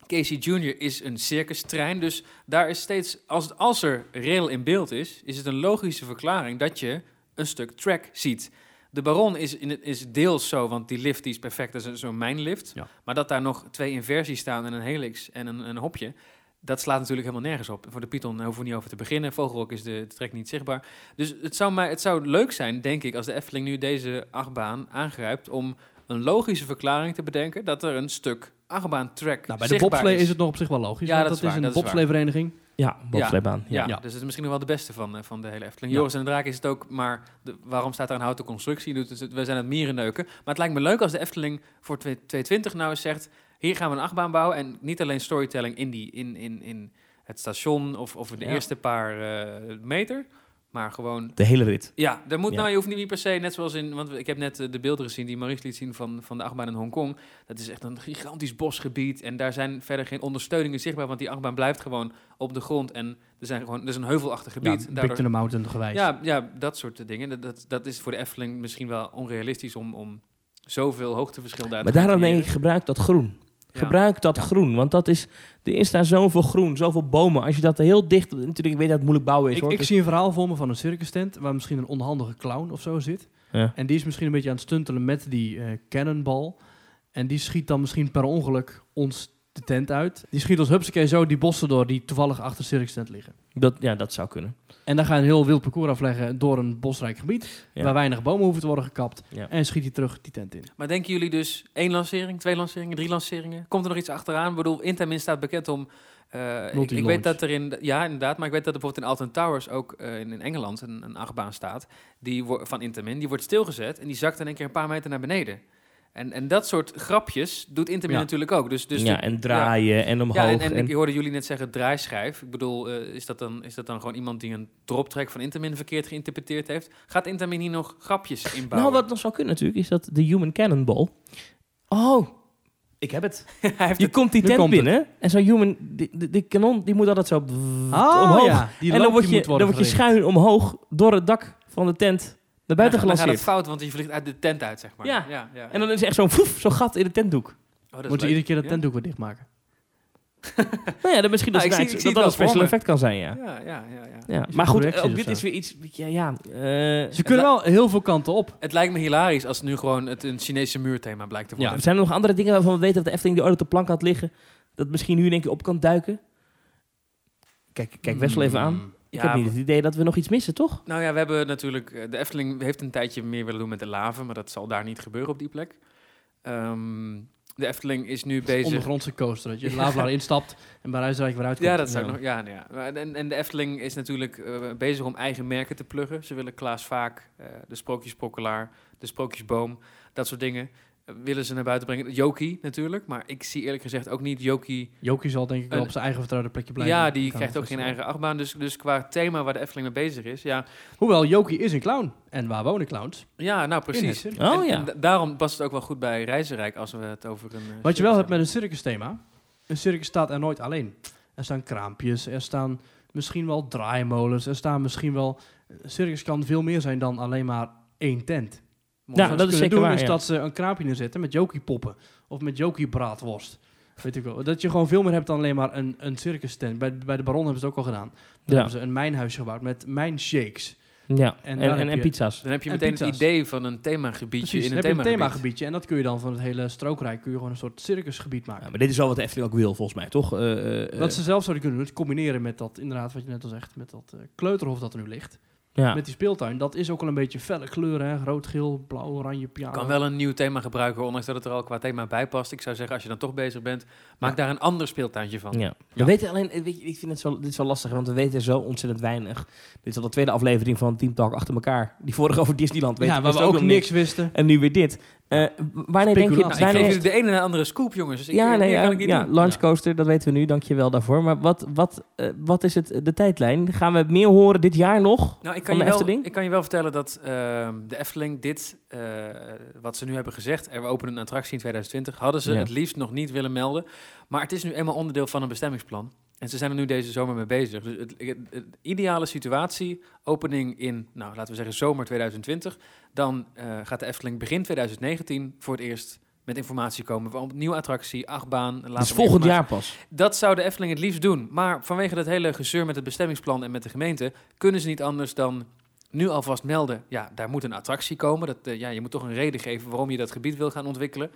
Casey Jr. is een circustrein. Dus daar is steeds, als, als er rail in beeld is, is het een logische verklaring dat je een stuk track ziet. De Baron is, in het, is deels zo, want die lift die is perfect, dat is een- zo'n mijnlift. Ja. Maar dat daar nog twee inversies staan en een helix en een, een hopje, dat slaat natuurlijk helemaal nergens op. Voor de Python hoeven we niet over te beginnen. Vogelrok is de, de trek niet zichtbaar. Dus het zou, mij, het zou leuk zijn, denk ik, als de Efteling nu deze achtbaan aangrijpt om een logische verklaring te bedenken dat er een stuk achtbaan-track Nou, bij de bobslee is het nog op zich wel logisch. Ja, want dat dat is is waar, een is bobsleevereniging. Ja, bobsleebaan. Ja. Ja, Ja. dus het is misschien nog wel de beste van, eh, van de hele Efteling. Ja. Joris en de Draak is het ook, maar de- waarom staat er een houten constructie? Dus het- we zijn het mierenneuken. Maar het lijkt me leuk als de Efteling voor 2 220 nou eens zegt... hier gaan we een achtbaan bouwen en niet alleen storytelling in, die, in, in, in het station... of, of de Ja. eerste paar eh, meter, maar gewoon... De hele rit. Ja, er moet, Ja. nou, je hoeft niet per se, net zoals in... want ik heb net eh, de beelden gezien die Maurice liet zien van, van de achtbaan in Hongkong. Dat is echt een gigantisch bosgebied en daar zijn verder geen ondersteuningen zichtbaar... want die achtbaan blijft gewoon op de grond en er, zijn gewoon, er is een heuvelachtig Ja, gebied. Big Daardoor- Thunder Mountain gewijs. ja, ja, dat soort dingen. Dat, dat, dat is voor de Efteling misschien wel onrealistisch om, om zoveel hoogteverschil daar Maar te daarom denk ik, gebruik dat groen. Gebruik dat groen, want dat is, er is daar zoveel groen, zoveel bomen. Als je dat heel dicht, natuurlijk, ik weet dat het moeilijk bouwen is Ik, hoor. ik Dus- zie een verhaal voor me van een circus tent waar misschien een onhandige clown of zo zit. ja. En die is misschien een beetje aan het stuntelen met die eh cannonball. En die schiet dan misschien per ongeluk ons de tent uit. Die schiet ons hupsakee zo die bossen door die toevallig achter circus tent liggen. dat, ja, dat zou kunnen. En dan ga je een heel wild parcours afleggen door een bosrijk gebied. Ja. Waar weinig bomen hoeven te worden gekapt. Ja. En schiet hij terug die tent in. Maar denken jullie dus één lancering, twee lanceringen, drie lanceringen? Komt er nog iets achteraan? Ik bedoel, Intamin staat bekend om... eh, ik, weet dat er in... Ja, inderdaad. Maar ik weet dat er bijvoorbeeld in Alton Towers ook eh, in, in Engeland een, een achtbaan staat. Die van Intamin. Die wordt stilgezet en die zakt in één keer een paar meter naar beneden. En, en dat soort grapjes doet Intamin Ja. natuurlijk ook. Dus, dus ja, en draaien en omhoog. Ja, en, en, en- ik hoorde jullie net zeggen draaischijf. Ik bedoel, eh, is, dat dan, is dat dan gewoon iemand die een droptrack van Intamin verkeerd geïnterpreteerd heeft? Gaat Intamin hier nog grapjes inbouwen? nou, wat nog zou kunnen natuurlijk, is dat de Human Cannonball... Oh, ik heb het. Hij heeft Je komt die tent komt het. binnen en zo'n human... Die, die, die kanon, die moet altijd zo Ah, omhoog. ja. Die en dan word, je, dan word je schuin omhoog door het dak van de tent naar buiten dan, gaat- dan gaat gelanceerd. het fout, want je vliegt uit de tent uit, zeg maar. Ja. ja, ja. En dan is er echt zo'n zo'n gat in de tentdoek. Oh, dat Moet je iedere keer de Ja? tentdoek weer dichtmaken. Nou ja, dan misschien dat, Nou, zie- dat dat een special effect kan zijn, ja. Ja, ja, ja, ja. ja. Maar goed, ook of dit is weer iets... Ja, ja, eh, Ze kunnen wel heel veel kanten op. Het lijkt me hilarisch als het nu gewoon het een Chinese muurthema blijkt te worden. Ja. Zijn er nog andere dingen waarvan we weten dat de Efteling die ooit op de plank had liggen? Dat misschien nu in één keer op kan duiken? Kijk, kijk Wessel even aan. Ik Ja, heb niet het idee dat we nog iets missen, toch? Nou ja, we hebben natuurlijk... eh, De Efteling heeft een tijdje meer willen doen met de laven, maar dat zal daar niet gebeuren op die plek. Ehm, de Efteling is nu bezig... Ondergrondse coaster, dat je de Lavelaar instapt en bij Rijsrijk weer uitkomt. Ja, dat zou Ja. nog. Ja, nou ja. Maar En, en de Efteling is natuurlijk eh, bezig om eigen merken te pluggen. Ze willen Klaas Vaak, eh, de Sprookjesprokkelaar, de Sprookjesboom, dat soort dingen. Eh, willen ze naar buiten brengen. Jokie natuurlijk, maar ik zie eerlijk gezegd ook niet Jokie. Jokie zal denk ik wel Een- op zijn eigen vertrouwde plekje blijven. Ja, die krijgt ook geen eigen achtbaan. Dus, dus qua thema waar de Efteling mee bezig is, ja, Hoewel, Jokie is een clown. En waar wonen clowns? ja nou precies. het. Oh En- ja. en daarom past het ook wel goed bij Reizenrijk als we het over een. eh, Wat je wel hebt met een circus thema. Een circus staat er nooit alleen. Er staan kraampjes, er staan misschien wel draaimolens, er staan misschien wel... Een circus kan veel meer zijn dan alleen maar één tent. Ja, Wat dat ze is kunnen zeker doen waar, is ja. dat ze een kraampje neerzetten met jokie poppen. Of met jokie braadworst. Weet ik wel. Dat je gewoon veel meer hebt dan alleen maar een, een circus tent. Bij, bij de Baron hebben ze het ook al gedaan. Daar Ja. hebben ze een mijnhuisje gebouwd met mijnshakes. Ja, En en, pizza's. Dan heb je En meteen pizza's. het idee van een themagebiedje Precies, in een heb je een themagebied. themagebiedje. En dat kun je dan van het hele strookrijk kun je gewoon een soort circusgebied maken. Ja, maar dit is wel wat de Efteling ook wil, volgens mij, toch? Eh, eh, Wat ze zelf zouden kunnen doen, is combineren met dat, inderdaad, wat je net al zegt, met dat eh, kleuterhof dat er nu ligt. Ja. Met die speeltuin. Dat is ook al een beetje felle kleuren, hè? rood, geel, blauw, oranje, piano. kan wel een nieuw thema gebruiken, ondanks dat het er al qua thema bij past. Ik zou zeggen, als je dan toch bezig bent, maak Ja. daar een ander speeltuintje van. Ja. We weten alleen, weet je, ik vind het zo, dit is wel lastig, want we weten zo ontzettend weinig. Dit is al de tweede aflevering van Team Talk achter elkaar. Die vorige over Disneyland. Weet ja, je, waar we wisten ook nog niks wisten. En nu weer dit. Eh, w- wanneer denk je... Nou, ik wanneer- geef je de ene en de andere scoop, jongens. Dus ik, ja, nee, kan ja, ik niet ja, doen. Launch Coaster, dat weten we nu. Dank je wel daarvoor. Maar wat, wat, eh, wat is het, de tijdlijn? Gaan we meer horen dit jaar nog? Nou, ik Van kan, je de wel, Efteling? ik kan je wel vertellen dat ehm, de Efteling dit, eh, wat ze nu hebben gezegd, er we openen een attractie in 2020, hadden ze Ja. het liefst nog niet willen melden. Maar het is nu eenmaal onderdeel van een bestemmingsplan. En ze zijn er nu deze zomer mee bezig. Dus het, het- het ideale situatie, opening in, nou laten we zeggen zomer 2020. Dan eh, gaat de Efteling begin 2019 voor het eerst met informatie komen. Een nieuwe attractie, achtbaan. Dus meer volgend jaar pas. Dat zou de Efteling het liefst doen. Maar vanwege dat hele gezeur met het bestemmingsplan en met de gemeente... kunnen ze niet anders dan nu alvast melden... ja, daar moet een attractie komen. Dat, eh, ja, je moet toch een reden geven waarom je dat gebied wil gaan ontwikkelen.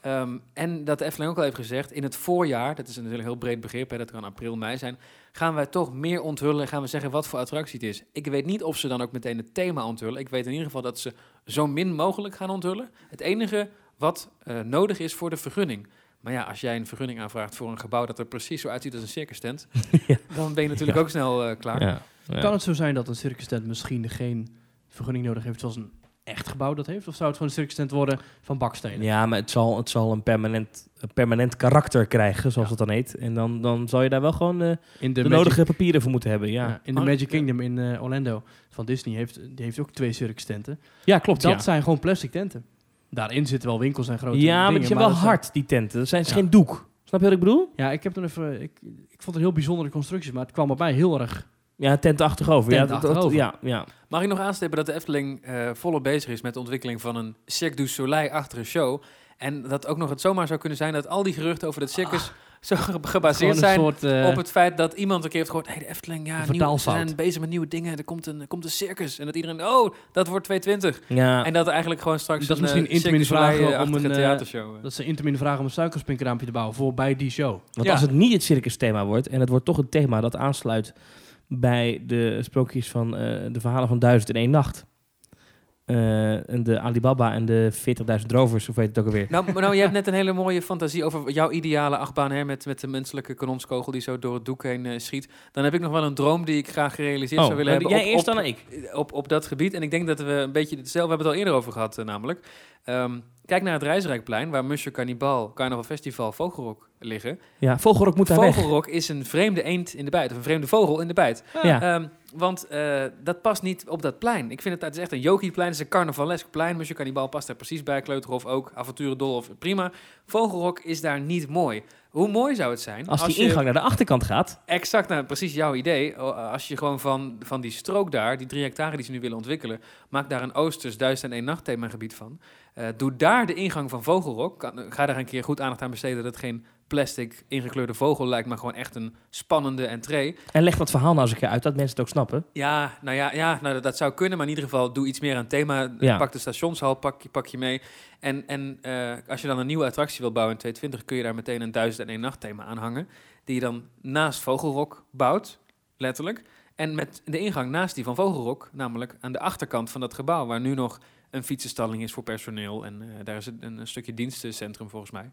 Ehm, en dat Efteling ook al heeft gezegd... in het voorjaar, dat is natuurlijk een heel breed begrip... Hè, dat kan april, mei zijn... gaan wij toch meer onthullen... gaan we zeggen wat voor attractie het is. Ik weet niet of ze dan ook meteen het thema onthullen. Ik weet in ieder geval dat ze zo min mogelijk gaan onthullen. Het enige wat eh, nodig is voor de vergunning... Maar ja, als jij een vergunning aanvraagt voor een gebouw dat er precies zo uitziet als een circus tent, Ja. dan ben je natuurlijk ook snel eh, klaar. Ja. Ja. Kan het zo zijn dat een circus tent misschien geen vergunning nodig heeft zoals een echt gebouw dat heeft? Of zou het gewoon een circus tent worden van bakstenen? Ja, maar het zal, het zal een, permanent, een permanent karakter krijgen, zoals Ja. het dan heet. En dan, dan zal je daar wel gewoon eh, In de, de, Magic, nodige papieren voor moeten hebben. Ja, ja, in de Oh, Magic ja. Kingdom in eh, Orlando van Disney heeft, die heeft ook twee circus tenten. ja klopt. Dat ja. zijn gewoon plastic tenten. Daarin zitten wel winkels en grote ja, maar dingen. die zijn wel hard, die tenten. Dat zijn, is geen doek. Snap je wat ik bedoel? Ja, ik heb toen even. Ik, ik vond het een heel bijzondere constructie, maar het kwam op mij heel erg. Ja, tentachtig over. ja, Tent dat- dat- achterover. ja, ja. Mag ik nog aanstippen dat de Efteling eh, volop bezig is met de ontwikkeling van een Cirque du Soleil-achtige show. En dat ook nog het zomaar zou kunnen zijn dat al die geruchten over het circus zo ge- gebaseerd een zijn soort. eh, op het feit dat iemand een keer heeft gehoord... hey, de Efteling, ja, Een nieuw, ze zijn bezig met nieuwe dingen. Er komt een, er komt een circus. En dat iedereen, oh, dat wordt 220. ja. En dat eigenlijk gewoon straks Dat is een misschien eh, Cirque du vragen om een, eh, theatershow. eh. dat ze intermin vragen om een suikerspinkraampje te bouwen voor bij die show. Want Ja. als het niet het circus-thema wordt, en het wordt toch een thema dat aansluit bij de sprookjes van eh, de verhalen van Duizend en één Nacht. Eh, en de Alibaba en de 40.000 rovers, of weet het ook alweer. Nou, maar nou, je hebt net een hele mooie fantasie over jouw ideale achtbaan hè, met, met de menselijke kanonskogel die zo door het doek heen eh, schiet. Dan heb ik nog wel een droom die ik graag gerealiseerd zou willen hebben. jij op, eerst op, dan ik. op, op dat gebied. En ik denk dat we een beetje hetzelfde, we hebben het al eerder over gehad eh, namelijk. Ehm, kijk naar het Reisrijkplein, waar Musje Cannibal, Carnaval Festival, Vogelrok liggen. Ja, Vogelrok moet daar weg. Vogelrok is een vreemde eend in de bijt, of een vreemde vogel in de bijt. Ja. Ehm, want eh, dat past niet op dat plein. Ik vind het, het is echt een Yogi-plein, het is een carnavalesk plein. Monsieur Cannibal past daar precies bij, Kleuterhof ook, Avonturendolhof, prima. Vogelrok is daar niet mooi. Hoe mooi zou het zijn Als die je- ingang naar de achterkant gaat. Exact, nou, precies jouw idee. Als je gewoon van, van die strook daar, die drie hectare die ze nu willen ontwikkelen, maak daar een Oosters duizend en één nacht themagebied van. Eh, doe daar de ingang van Vogelrok. Ga daar een keer goed aandacht aan besteden dat het geen plastic ingekleurde vogel lijkt, maar gewoon echt een spannende entree. En leg dat verhaal nou eens een keer uit, dat mensen het ook snappen. Ja, nou ja, ja nou, dat, dat zou kunnen, maar in ieder geval doe iets meer aan het thema. Ja. Pak de stationshal, pak, je- pak je mee. En, en eh, als je dan een nieuwe attractie wil bouwen in 2020, kun je daar meteen een duizend en één nacht thema aan hangen. Die je dan naast Vogelrok bouwt, letterlijk. En met de ingang naast die van Vogelrok, namelijk aan de achterkant van dat gebouw, waar nu nog een fietsenstalling is voor personeel. En eh, daar is een, een stukje dienstencentrum volgens mij.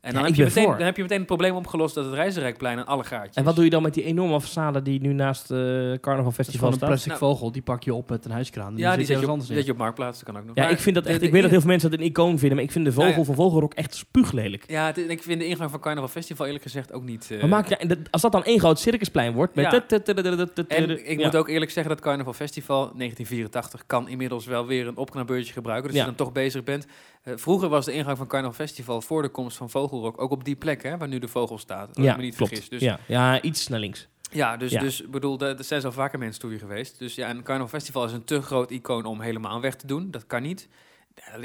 En dan, heb je meteen, voor. dan heb je meteen het probleem opgelost dat het Reizenrijkplein een allegaartje En is. wat doe je dan met die enorme façade die nu naast het Carnaval Festival gewoon een staat? plastic Nou. vogel, die pak je op met een huiskraan. Ja, die zet zet je, op, anders zet je op Marktplaats, dat kan ook nog. Ja, Maar ik vind dat echt. de Ik weet dat heel veel mensen dat een icoon vinden, maar ik vind de vogel Nou ja. van Vogelrok echt spuuglelijk. Ja, het- ik vind de ingang van Carnaval Festival eerlijk gezegd ook niet... eh, Maar maak, ja, en als dat dan één groot circusplein wordt met... Ja. tut, tut, tut, tut, tut, tut, En ik ja. moet ook eerlijk zeggen dat Carnaval Festival 1984 kan inmiddels wel weer een opknapbeurtje gebruiken. Dus Ja. als je dan toch bezig bent. Eh, vroeger was de ingang van Carnaval Festival voor de komst van Vogelrok ook op die plek hè, waar nu de vogel staat. Ja, ik me niet klopt. vergis. Dus, ja. ja, iets naar links. Ja, dus, Ja. dus bedoel, er zijn al vaker mensen toe hier geweest. Dus ja, een Carnaval Festival is een te groot icoon om helemaal weg te doen. Dat kan niet.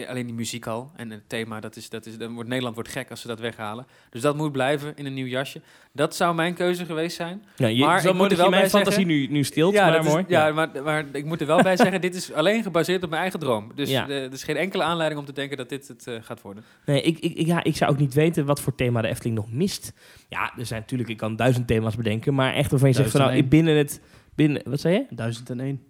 Alleen, die muziek al en het thema, dat is, dat is, dan wordt Nederland wordt gek als ze dat weghalen. Dus dat moet blijven in een nieuw jasje. Dat zou mijn keuze geweest zijn. Ja, je, Maar ik moet er wel mijn bij fantasie nu, nu stilt, ja, maar dat is- mooi. ja, Maar, maar ik moet er wel bij zeggen, dit is alleen gebaseerd op mijn eigen droom. Dus Ja. eh, er is geen enkele aanleiding om te denken dat dit het eh, gaat worden. Nee, ik, ik, ja, ik zou ook niet weten wat voor thema de Efteling nog mist. Ja, er zijn natuurlijk, ik kan duizend thema's bedenken, maar echt waarvan je zegt van nou, ik 1001. binnen het, binnen, wat zei je? 1001.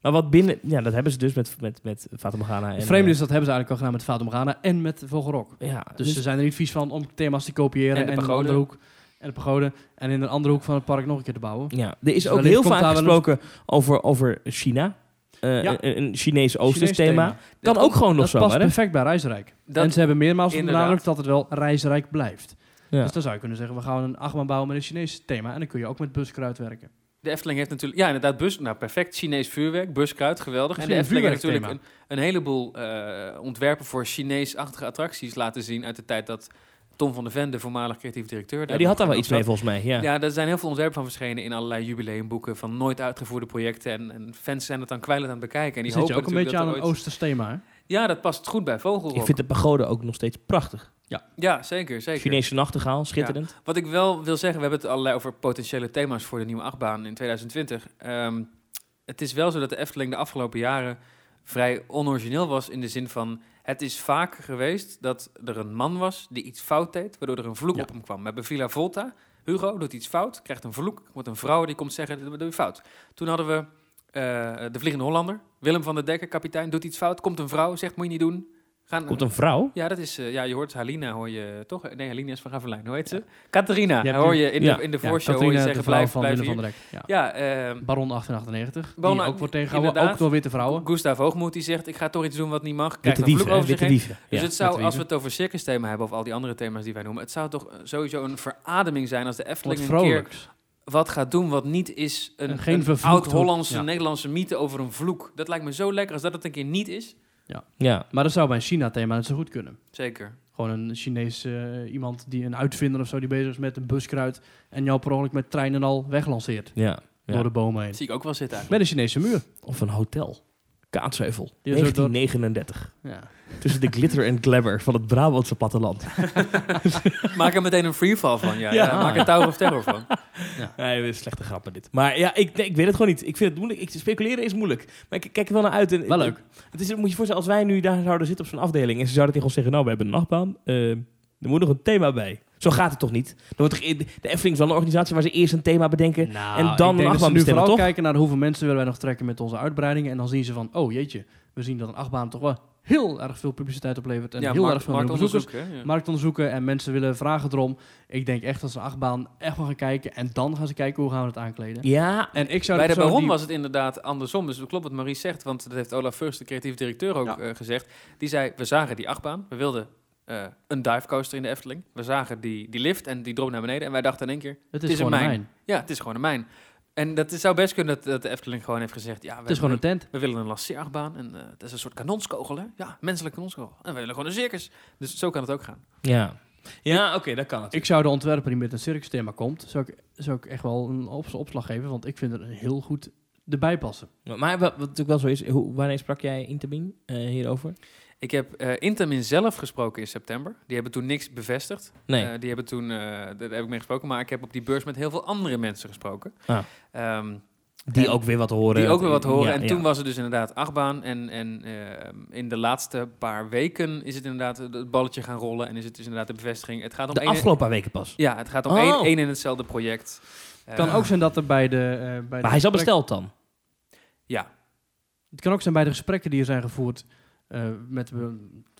Maar wat binnen, ja, dat hebben ze dus met, met, met Fata Morgana. En, Het vreemde eh, is, dat hebben ze eigenlijk al gedaan met Fata Morgana en met Vogelrok. ja, Dus ze zijn er niet vies van om thema's te kopiëren En en, de in een pagode. andere hoek. En de pagode. En in een andere hoek van het park nog een keer te bouwen. Ja, er is Dus ook heel vaak gesproken over, over China. Eh, Ja. een, Chinees thema. Kan Dat ook gewoon nog Dat zo, past hè? perfect bij Reisrijk. Dat, en ze hebben meermaals benadrukt dat het wel Reisrijk blijft. Ja. Dus dan zou je kunnen zeggen, we gaan een achtbaan bouwen met een Chinees thema. En dan kun je ook met buskruid werken. De Efteling heeft natuurlijk, ja inderdaad, bus, nou perfect, Chinees vuurwerk, buskruid, geweldig. En de Efteling heeft natuurlijk een, een heleboel eh, ontwerpen voor Chinees-achtige attracties laten zien uit de tijd dat Tom van de Ven, de voormalig creatief directeur, Ja, die had daar wel iets mee, volgens mij. Ja. Ja, er zijn heel veel ontwerpen van verschenen in allerlei jubileumboeken van nooit uitgevoerde projecten. En, en fans zijn het dan kwijlend aan het bekijken. En die zit je ook een beetje aan een thema, ooit- Ja, dat past goed bij Vogelrok. Ik vind de pagode ook nog steeds prachtig. Ja, zeker, zeker. Chinese nachtegaal, schitterend. Wat ik wel wil zeggen, we hebben het allerlei over potentiële thema's voor de nieuwe achtbaan in 2020. Ehm, het is wel zo dat de Efteling de afgelopen jaren vrij onorigineel was in de zin van... Het is vaak geweest dat er een man was die iets fout deed, waardoor er een vloek Ja. op hem kwam. We hebben Villa Volta. Hugo doet iets fout, krijgt een vloek. Wordt een vrouw die komt zeggen, dat doe je fout. Toen hadden we eh, de Vliegende Hollander. Willem van der Dekker, kapitein, doet iets fout. Komt een vrouw, zegt moet je niet doen. Gaan, Komt een vrouw? ja, dat is, eh, ja, je hoort Halina, hoor je toch? Nee, Halina is van Gaverlijn, hoe heet ze? Catharina, Ja, hoor je in ja. de, in de Ja, voorshow hoor je zeggen, de blijf, van blijf van der Rek. Ja. Ehm, Baron 1898. Baron- die ook wordt tegengehouden, ook door witte vrouwen. Gustav Hoogmoed die zegt, ik ga toch iets doen wat niet mag. Krijgt Witte een hè? over Witte. Dus het zou, als we het over circus thema hebben, of al die andere thema's die wij noemen, het zou toch sowieso een verademing zijn als de Efteling een keer wat gaat doen wat niet is een, een vervloekte- oud-Hollandse. Nederlandse mythe over een vloek. Dat lijkt me zo lekker als dat het een keer niet is. Ja. Maar dat zou bij een China-thema net zo goed kunnen. Zeker. Gewoon een Chinees eh, iemand die een uitvinder of zo die bezig is met een buskruid en jou per ongeluk met trein en al weglanceert Ja. Ja. door de bomen heen. Dat zie ik ook wel zitten eigenlijk. Met een Chinese muur. Of een hotel. Kaatsheuvel. Die is ook door- 1939. Ja. Tussen de glitter en glamour van het Brabantse platteland. Maak er meteen een freefall van, ja. Ja. ja. Maak er Tower of Terror van. Nee, een slechte grappen dit. Maar ja, ik, nee, ik weet het gewoon niet. Ik vind het moeilijk. Ik, speculeren is moeilijk. Maar ik kijk er wel naar uit. En, Wel leuk. Het is, moet je je voorstellen, als wij nu daar zouden zitten op zo'n afdeling... en ze zouden tegen ons zeggen, nou, we hebben een nachtbaan. eh, er moet nog een thema bij. Zo gaat het toch niet? Dan wordt de Efteling is wel een organisatie waar ze eerst een thema bedenken... Nou, En dan een dat achtbaan ze nu vooral toch? kijken naar hoeveel mensen willen wij nog trekken met onze uitbreidingen. En dan zien ze van, oh jeetje, we zien dat een achtbaan toch wel heel erg veel publiciteit oplevert. En ja, heel markt- erg veel ja. Marktonderzoeken en mensen willen vragen erom. Ik denk echt dat ze een achtbaan echt wel gaan kijken. En dan gaan ze kijken hoe gaan we het aankleden. Ja, En ik zou Bij de Baron die- was het inderdaad andersom. Dus het klopt wat Marie zegt, want dat heeft Olaf First, de creatief directeur, ook Ja. eh, gezegd. Die zei, we zagen die achtbaan, we wilden eh, een divecoaster in de Efteling. We zagen die, die lift en die drop naar beneden. En wij dachten in één keer, Het is, het is gewoon een een mijn. ja, het is gewoon een mijn. En dat is- zou best kunnen dat, dat de Efteling gewoon heeft gezegd, ja, we, Het is gewoon een tent. we willen een lanceerachtbaan. En eh dat is een soort kanonskogel, hè? Ja, menselijke kanonskogel. En we willen gewoon een circus. Dus zo kan het ook gaan. ja. Ja, oké, dat kan het. Ik zou de ontwerper die met een circus thema komt, zou ik, zou ik echt wel een op- opslag geven. Want ik vind het heel goed erbij passen. Maar wat, wat natuurlijk wel zo is, hoe, wanneer sprak jij Intermin eh, hierover? Ik heb eh Intamin zelf gesproken in september. Die hebben toen niks bevestigd. Nee. Eh, die hebben toen, eh, daar heb ik mee gesproken. Maar ik heb op die beurs met heel veel andere mensen gesproken. Ah. Ehm, die en- ook weer wat horen. die ook weer wat horen. Ja, en ja. toen was het dus inderdaad achtbaan. En, en ehm, in de laatste paar weken is het inderdaad het balletje gaan rollen. En is het dus inderdaad de bevestiging. Het gaat om De één, afgelopen paar weken pas. Ja, het gaat om Oh. één, één en hetzelfde project. Het kan ook zijn dat er bij de... eh, bij de Maar hij is al gesprek- besteld dan. Ja, Het kan ook zijn bij de gesprekken die er zijn gevoerd met, eh,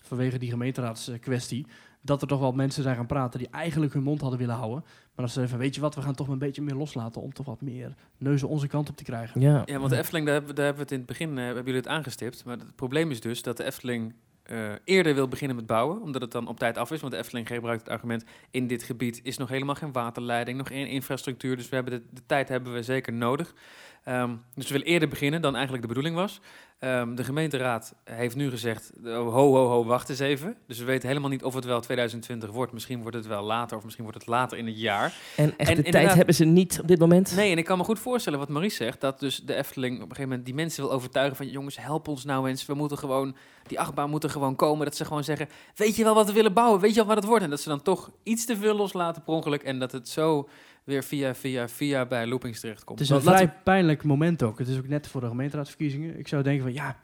vanwege die gemeenteraadskwestie, dat er toch wel mensen zijn gaan praten die eigenlijk hun mond hadden willen houden. Maar dat ze van, weet je wat, we gaan toch een beetje meer loslaten om toch wat meer neuzen onze kant op te krijgen. Ja, Ja, want de Efteling, daar hebben, daar hebben we het in het begin, eh, hebben jullie het aangestipt. Maar het probleem is dus dat de Efteling eh, eerder wil beginnen met bouwen, omdat het dan op tijd af is. Want de Efteling gebruikt het argument, in dit gebied is nog helemaal geen waterleiding, nog geen infrastructuur. Dus we hebben de, de tijd hebben we zeker nodig. Ehm, dus we willen eerder beginnen dan eigenlijk de bedoeling was. Ehm, de gemeenteraad heeft nu gezegd, oh, ho, ho, ho, wacht eens even. Dus we weten helemaal niet of het wel 2020 wordt. Misschien wordt het wel later of misschien wordt het later in het jaar. en echt En de tijd hebben ze niet op dit moment. Nee, en ik kan me goed voorstellen wat Maurice zegt, dat dus de Efteling op een gegeven moment die mensen wil overtuigen van jongens, help ons nou eens, we moeten gewoon, die achtbaan moet er gewoon komen, dat ze gewoon zeggen, weet je wel wat we willen bouwen, weet je wel wat het wordt, en dat ze dan toch iets te veel loslaten per ongeluk, en dat het zo weer via, via, via bij loopings terechtkomt. Het is een vrij pijnlijk moment ook. Het is ook net voor de gemeenteraadsverkiezingen. Ik zou denken van, ja,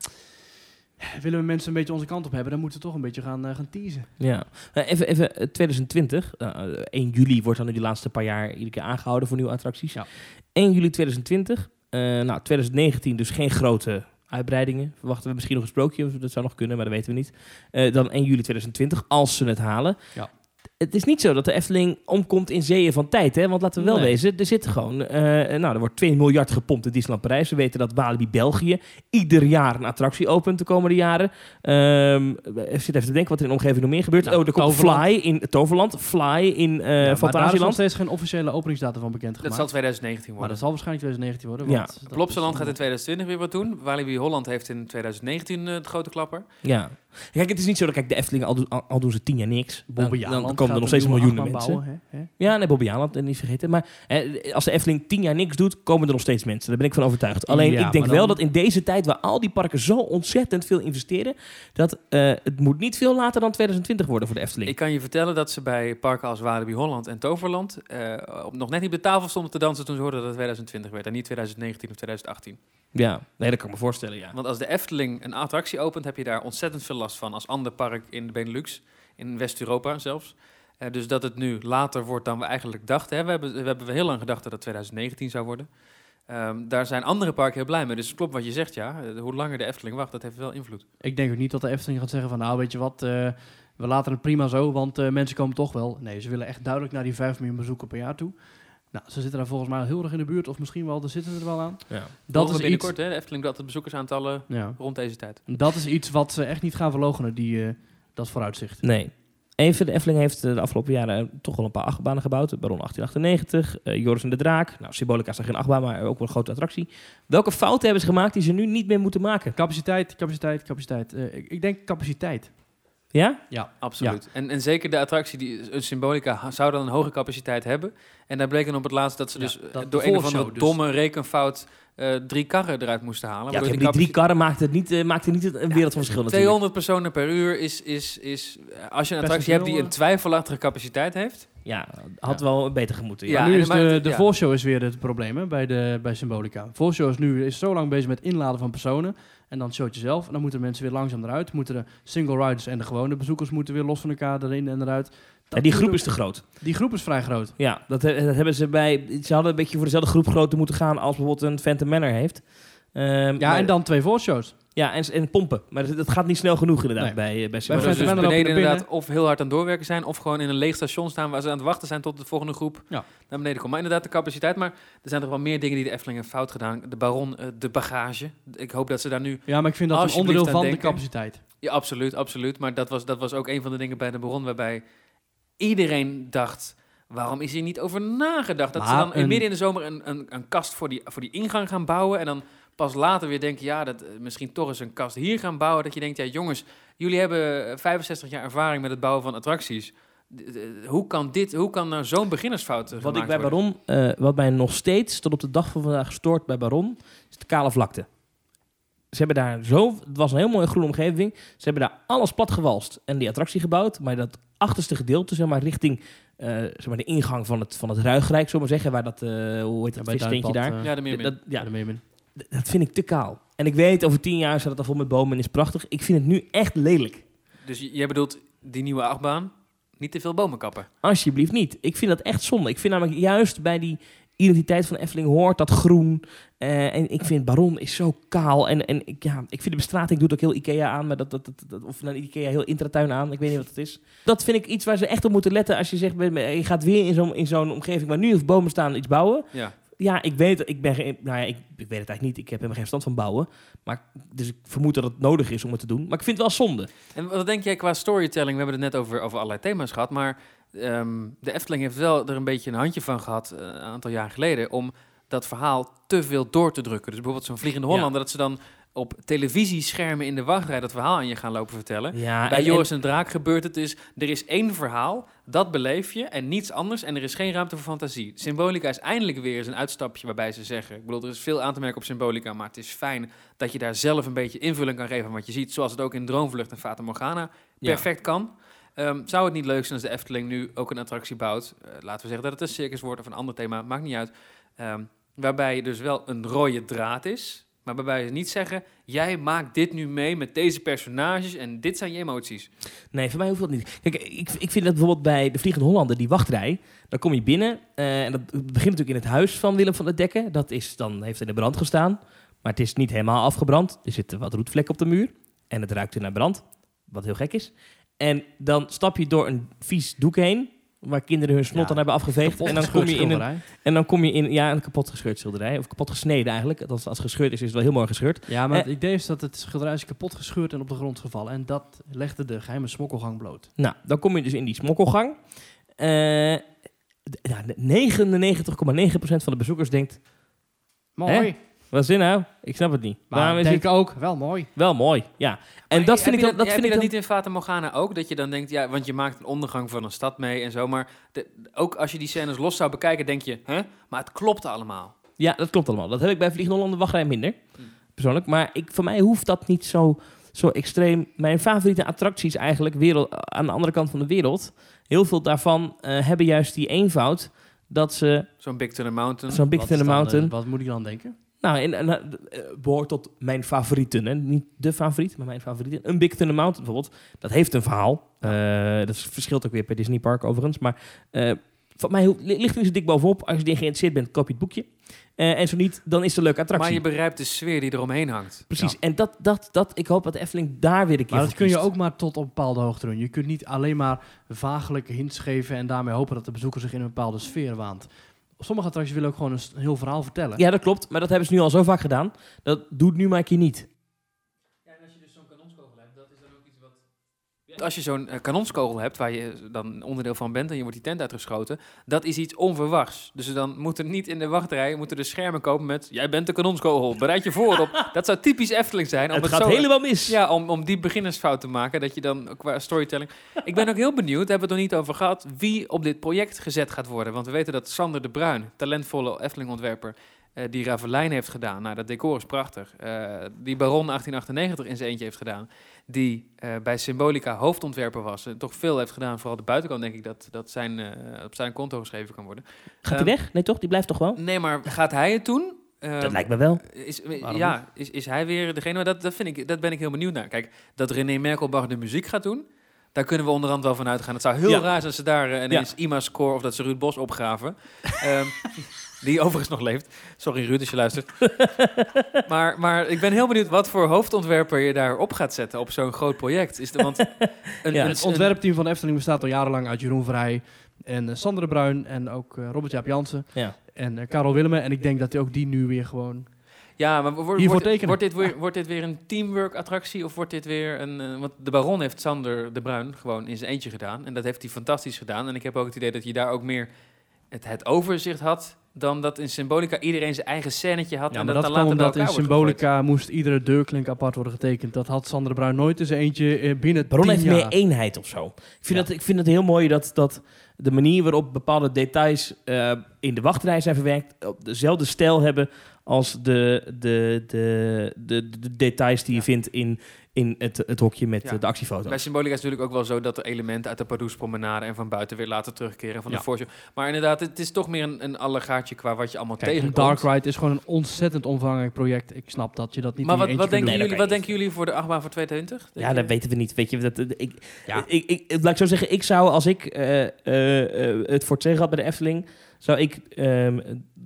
willen we mensen een beetje onze kant op hebben, dan moeten we toch een beetje gaan, eh, gaan teasen. Ja, Nou, even, even eh, 2020. eh, 1 juli wordt dan nu die laatste paar jaar iedere keer aangehouden voor nieuwe attracties. Ja. 1 juli 2020. eh, nou, 2019 dus geen grote uitbreidingen. Verwachten we misschien nog een sprookje, of dat zou nog kunnen, maar dat weten we niet. Eh, dan 1 juli 2020, als ze het halen. Ja. Het is niet zo dat de Efteling omkomt in zeeën van tijd, hè? Want laten we wel Nee. wezen, er zit gewoon... eh, nou, er wordt 2 miljard gepompt in Disneyland Parijs. We weten dat Walibi België ieder jaar een attractie opent de komende jaren. Ehm ik zit even te denken wat er in de omgeving nog meer gebeurt. Nou, oh, er komt Toverland. Fly in Toverland, Fly in eh Ja, maar daar is nog Fantasieland. steeds geen officiële openingsdatum van bekend dat gemaakt. zal 2019 maar worden. dat zal waarschijnlijk 2019 worden. Ja. Want dat Plopsaland is- gaat in 2020 weer wat doen. Walibi Holland heeft in 2019 eh, het grote klapper. Ja. Kijk, het is niet zo dat kijk, de Efteling, al, doen- al, doen ze tien jaar niks. Dan, Bobby dan komen er nog steeds miljoenen mensen. bouwen, hè? Hè? Ja, nee, Bobby Jaland, eh, niet vergeten. Maar eh, als de Efteling tien jaar niks doet, komen er nog steeds mensen. Daar ben ik van overtuigd. Alleen, Ja, ik denk wel dat in deze tijd, waar al die parken zo ontzettend veel investeren, dat eh, het moet niet veel later dan 2020 worden voor de Efteling. Ik kan je vertellen dat ze bij parken als Walibi Holland en Toverland eh, op, nog net niet op de tafel stonden te dansen toen ze hoorden dat het 2020 werd en niet 2019 of 2018. Ja, nee, dat kan ik me voorstellen, ja. Want als de Efteling een attractie opent, heb je daar ontzettend veel last van als ander park in de Benelux, in West-Europa zelfs. Eh, dus dat het nu later wordt dan we eigenlijk dachten. Hè. We, hebben, we hebben heel lang gedacht dat het 2019 zou worden. Ehm, daar zijn andere parken heel blij mee. Dus klopt wat je zegt, ja. Eh, hoe langer de Efteling wacht, dat heeft wel invloed. Ik denk ook niet dat de Efteling gaat zeggen van, nou weet je wat, eh, we laten het prima zo, want mensen komen toch wel. Nee, ze willen echt duidelijk naar die 5 miljoen bezoeken per jaar toe. Nou, ze zitten daar volgens mij heel erg in de buurt, of misschien wel, daar zitten ze er wel aan. ja. Dat Dat is is iets, binnenkort, hè. De Efteling dat de bezoekersaantallen ja, rond deze tijd. dat is iets wat ze echt niet gaan verloochenen, die, eh, dat vooruitzicht. Nee. Even, de Efteling heeft eh, de afgelopen jaren eh, toch wel een paar achtbanen gebouwd. Baron 1898, eh, Joris en de Draak. Nou, Symbolica is dan geen achtbaan, maar ook wel een grote attractie. Welke fouten hebben ze gemaakt die ze nu niet meer moeten maken? Capaciteit, capaciteit, capaciteit. Eh, ik, ik denk capaciteit. Ja? Ja, Absoluut. En, en zeker de attractie, die, een Symbolica, zou dan een hoge capaciteit hebben. En daar bleek dan op het laatst dat ze Ja, dus eh, dat door de een of andere dus. domme rekenfout eh, drie karren eruit moesten halen. Ja, die, drie karren maakten het niet, eh, maakten niet een wereld van verschil natuurlijk. 200 personen per uur is, is, is als je een attractie hebt die een twijfelachtige capaciteit heeft. Ja, had wel beter gemoeten. Ja, nu is de, het- de ja. voorshow is weer het probleem hè, bij, de, bij Symbolica. Voorshow is nu is zo lang bezig met inladen van personen. En dan showtje zelf. En dan moeten mensen weer langzaam eruit. Moeten de single riders en de gewone bezoekers moeten weer los van elkaar erin en eruit. Dat die groep is te groot. Die groep is vrij groot. Ja, dat, dat hebben ze bij... Ze hadden een beetje voor dezelfde groep groter moeten gaan als bijvoorbeeld een Phantom Manor heeft. Ehm, Ja, maar- en dan twee voorshows. Ja, en, en pompen. Maar dat, dat gaat niet snel genoeg inderdaad Nee. bij, eh, bij dus beneden inderdaad of heel hard aan het doorwerken zijn... of gewoon in een leeg station staan waar ze aan het wachten zijn... tot de volgende groep Ja. naar beneden komt. Maar inderdaad de capaciteit. Maar er zijn toch wel meer dingen die de Efteling heeft fout gedaan. De Baron, eh, de bagage. Ik hoop dat ze daar nu... Ja, maar ik vind dat een onderdeel van de capaciteit. Ja, absoluut, absoluut. Maar dat was, dat was ook een van de dingen bij de Baron... waarbij iedereen dacht... Waarom is hier niet over nagedacht? Dat ze dan in midden in de zomer een, een, een kast voor die, voor die ingang gaan bouwen... en dan pas later weer denken... ja, dat, eh, misschien toch eens een kast hier gaan bouwen. Dat je denkt, ja jongens, jullie hebben eh, 65 jaar ervaring met het bouwen van attracties. Hoe kan, dit, hoe kan nou zo'n beginnersfout eh, Wat ik bij worden? Baron, eh, wat mij nog steeds tot op de dag van vandaag stoort bij Baron, is de kale vlakte. Ze hebben daar zo, het was een heel mooie groene omgeving. Ze hebben daar alles plat gewalst en die attractie gebouwd. Maar dat achterste gedeelte, zeg maar, richting eh, zeg maar de ingang van het, van het Ruigrijk, zullen we maar zeggen, waar dat, eh, hoe heet dat bij vissteentje Duinpad, daar. eh, Ja, de meer dat, ja, ja, de Meermin. Dat vind ik te kaal. En ik weet, over tien jaar staat het al vol met bomen en is prachtig. Ik vind het nu echt lelijk. Dus jij bedoelt die nieuwe achtbaan, niet te veel bomen kappen. Alsjeblieft niet. Ik vind dat echt zonde. Ik vind namelijk juist bij die identiteit van de Efteling hoort, dat groen. Eh, en ik vind Baron is zo kaal. En, en ik, ja, ik vind de bestrating doet ook heel Ikea aan. Maar dat, dat, dat, dat- of nou, Ikea heel intratuin aan. Ik weet niet wat het is. Dat vind ik iets waar ze echt op moeten letten. Als je zegt, je gaat weer in zo'n, in zo'n omgeving waar nu of bomen staan iets bouwen. Ja. Ja, ik weet, ik ben nou ja, ik, ik weet het eigenlijk niet. Ik heb helemaal geen verstand van bouwen. Maar, dus ik vermoed dat het nodig is om het te doen. Maar ik vind het wel zonde. En wat denk jij qua storytelling? We hebben het net over, over allerlei thema's gehad, maar ehm, de Efteling heeft wel er een beetje een handje van gehad eh, een aantal jaar geleden om dat verhaal te veel door te drukken. Dus bijvoorbeeld zo'n Vliegende Ja. Hollander, dat ze dan op televisieschermen in de wachtrij dat verhaal aan je gaan lopen vertellen. Ja, Bij en- Joris en Draak gebeurt het dus, er is één verhaal, dat beleef je en niets anders en er is geen ruimte voor fantasie. Symbolica is eindelijk weer eens een uitstapje waarbij ze zeggen, ik bedoel, er is veel aan te merken op Symbolica, maar het is fijn dat je daar zelf een beetje invulling kan geven aan wat je ziet, zoals het ook in Droomvlucht en Fata Morgana Ja. perfect kan. Ehm, zou het niet leuk zijn als de Efteling nu ook een attractie bouwt, eh, laten we zeggen dat het een circus wordt of een ander thema, maakt niet uit, ehm, waarbij dus wel een rode draad is, maar waarbij ze niet zeggen, jij maakt dit nu mee met deze personages en dit zijn je emoties. Nee, voor mij hoeft dat niet. Kijk, ik, ik vind dat bijvoorbeeld bij de Vliegende Hollander, die wachtrij, dan kom je binnen eh, en dat begint natuurlijk in het huis van Willem van der Dekken. Dat is dan, heeft in de brand gestaan, maar het is niet helemaal afgebrand. Er zitten wat roetvlekken op de muur en het ruikt weer naar brand, wat heel gek is. En dan stap je door een vies doek heen, waar kinderen hun snot Ja, dan hebben afgeveegd. En dan, kom je in een, en dan kom je in ja, een kapot gescheurd schilderij, of kapot gesneden eigenlijk. Als, als het gescheurd is, is het wel heel mooi gescheurd. Ja, maar Eh, het idee is dat het schilderij is kapot gescheurd en op de grond gevallen. En dat legde de geheime smokkelgang bloot. Nou, dan kom je dus in die smokkelgang. Eh, d- ja, 99,9% van de bezoekers denkt... Mooi. Wat dit nou? Ik snap het niet. Maar Waarom is denk het ook, wel mooi. wel mooi? Ja. En Maar dat vind ik dan... Dat heb vind ik dat dan niet in Fata Morgana ook? Dat je dan denkt, ja, want je maakt een ondergang van een stad mee en zo. Maar de- ook als je die scènes los zou bekijken, denk je, hè? Maar het klopt allemaal. Ja, dat klopt allemaal. Dat heb ik bij Vliegende Hollander wachtrij minder. Hm. Persoonlijk. Maar ik, voor mij hoeft dat niet zo, zo extreem. Mijn favoriete attracties eigenlijk wereld, aan de andere kant van de wereld... Heel veel daarvan eh, hebben juist die eenvoud... dat ze Zo'n Big Thunder Mountain. zo'n Big Thunder Mountain... eh, wat moet ik dan denken? Nou, en, en, eh, behoort tot mijn favorieten. Hè? Niet de favoriet, maar mijn favorieten. Een Big Thunder Mountain bijvoorbeeld. Dat heeft een verhaal. Eh, dat verschilt ook weer per Disney Park overigens. Maar eh van mij ligt er niet zo dik bovenop. Als je erin geïnteresseerd bent, koop je het boekje. Eh, en zo niet, dan is het een leuke maar attractie. je begrijpt de sfeer die eromheen hangt. Precies. En dat, dat, dat, ik hoop dat de Efteling daar weer een keer Maar dat kun je ook maar tot op een bepaalde hoogte doen. Je kunt niet alleen maar vagelijke hints geven en daarmee hopen dat de bezoeker zich in een bepaalde sfeer waant. Sommige attracties willen ook gewoon een, heel verhaal vertellen. Ja, dat klopt. Maar dat hebben ze nu al zo vaak gedaan. Dat doet nu maar keer niet. Ja, en als je dus zo'n kanonskogel hebt, dat is dan ook iets wat... Als je zo'n eh, kanonskogel hebt, waar je dan onderdeel van bent en je wordt die tent uitgeschoten, dat is iets onverwachts. Dus dan moeten niet in de wachtrij moeten de schermen kopen met, jij bent de kanonskogel, bereid je voor op. Dat zou typisch Efteling zijn. Om het het gaat zo, helemaal mis. Ja, om, om die beginnersfout te maken, dat je dan qua storytelling... Ik ben ook heel benieuwd, daar hebben we het nog niet over gehad, wie op dit project gezet gaat worden. Want we weten dat Sander de Bruin, talentvolle Efteling-ontwerper, eh, die Ravelijn heeft gedaan. Nou, dat decor is prachtig. Eh, die Baron 1898 in zijn eentje heeft gedaan. Die eh, bij Symbolica hoofdontwerper was. En toch veel heeft gedaan, vooral de buitenkant denk ik, dat, dat zijn, eh, op zijn konto geschreven kan worden. Gaat Ehm, hij weg? Nee toch? Die blijft toch gewoon? Nee, maar gaat hij het doen? Ehm, dat lijkt me wel. is, Waarom ja, is, is hij weer degene? Dat, dat, vind ik, dat ben ik heel benieuwd naar. Kijk, dat René Merkelbach de muziek gaat doen, daar kunnen we onderhand wel van uitgaan. Het zou heel Ja. raar zijn als ze daar eh, ineens IMA score of dat ze Ruud Bos opgraven. Ehm, die overigens nog leeft. Sorry Ruud, als je luistert. maar, maar ik ben heel benieuwd wat voor hoofdontwerper je daar op gaat zetten op zo'n groot project. Is de, want een, Ja, een- Het ontwerpteam van Efteling bestaat al jarenlang uit Jeroen Vrij en uh, Sander de Bruin en ook eh, Robert Jaap Jansen Ja. en eh, Karel Willemen. En ik denk dat ook die nu weer gewoon... Ja, maar wordt, wordt, tekenen. wordt, dit weer, wordt dit weer een teamwork-attractie of wordt dit weer een... eh, want de Baron heeft Sander de Bruin gewoon in zijn eentje gedaan. En dat heeft hij fantastisch gedaan. En ik heb ook het idee dat hij daar ook meer het, het overzicht had... dan dat in Symbolica iedereen zijn eigen scènetje had. Ja, en maar dat, dat dan kwam later omdat in. Symbolica moest iedere deurklink apart worden getekend. Dat had Sander de Bruin nooit zijn eentje eh, binnen tien heeft jaar. meer eenheid of zo. Ik vind, Ja. dat, ik vind het heel mooi dat, dat de manier waarop bepaalde details eh, in de wachtrij zijn verwerkt... op dezelfde stijl hebben als de, de, de, de, de details die je Ja. vindt in, in het, het hokje met Ja. eh, de actiefoto. Bij Symbolica is natuurlijk ook wel zo dat er elementen uit de Pardoespromenade en van buiten weer laten terugkeren van Ja. de voorshow. Maar inderdaad, het is toch meer een, een allegaartje qua wat je allemaal Kijk, tegenkomt. Dark Ride is gewoon een ontzettend omvangrijk project. Ik snap dat je dat niet maar wat, wat, denken Nee, jullie, dat wat denken jullie voor de achtbaan voor 2020? Ja, dat weten we niet. Weet je, dat, ik, Ja. ik, ik, laat ik zo zeggen, ik zou als ik eh, eh, het voor het zeggen had bij de Efteling, zou ik... ehm,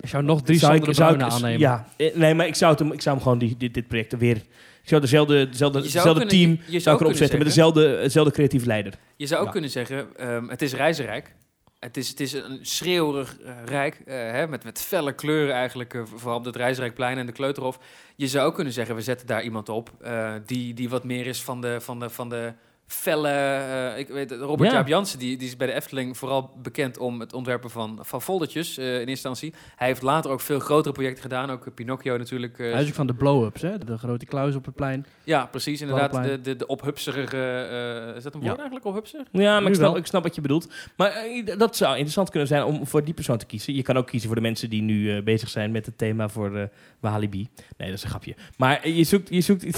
Ik zou nog drie zou ik, zou ik, aannemen. Ja, nee, maar ik zou, het hem, ik zou hem gewoon die, dit, dit project weer... Ik zou dezelfde, dezelfde, Je zou dezelfde kunnen- team je- je zou ik erop met dezelfde, dezelfde creatief leider. Je zou ook Ja. kunnen zeggen, ehm, het is reizenrijk. Het is, het is een schreeuwerig eh, rijk, eh, hè, met, met felle kleuren eigenlijk, eh, vooral op het Reisrijkplein en de Kleuterhof. Je zou ook kunnen zeggen, we zetten daar iemand op die, die wat meer is van de, van de, van de felle... eh, ik weet, Robert Ja. Jaap Jansen, die, die is bij de Efteling vooral bekend om het ontwerpen van, van foldertjes eh, in eerste instantie. Hij heeft later ook veel grotere projecten gedaan, ook eh, Pinocchio natuurlijk. eh, Hij is ook van de blow-ups, hè? De grote kluis op het plein. ja, precies, inderdaad. De, de, de ophupserige... eh, is dat een woord Ja. eigenlijk, ophupser? Ja, maar ik snap, ik snap wat je bedoelt. Maar dat zou interessant kunnen zijn om voor die persoon te kiezen. Je kan ook kiezen voor de mensen die nu bezig zijn met het thema voor eh Walibi. Nee, dat is een grapje. Maar je zoekt... Je zoekt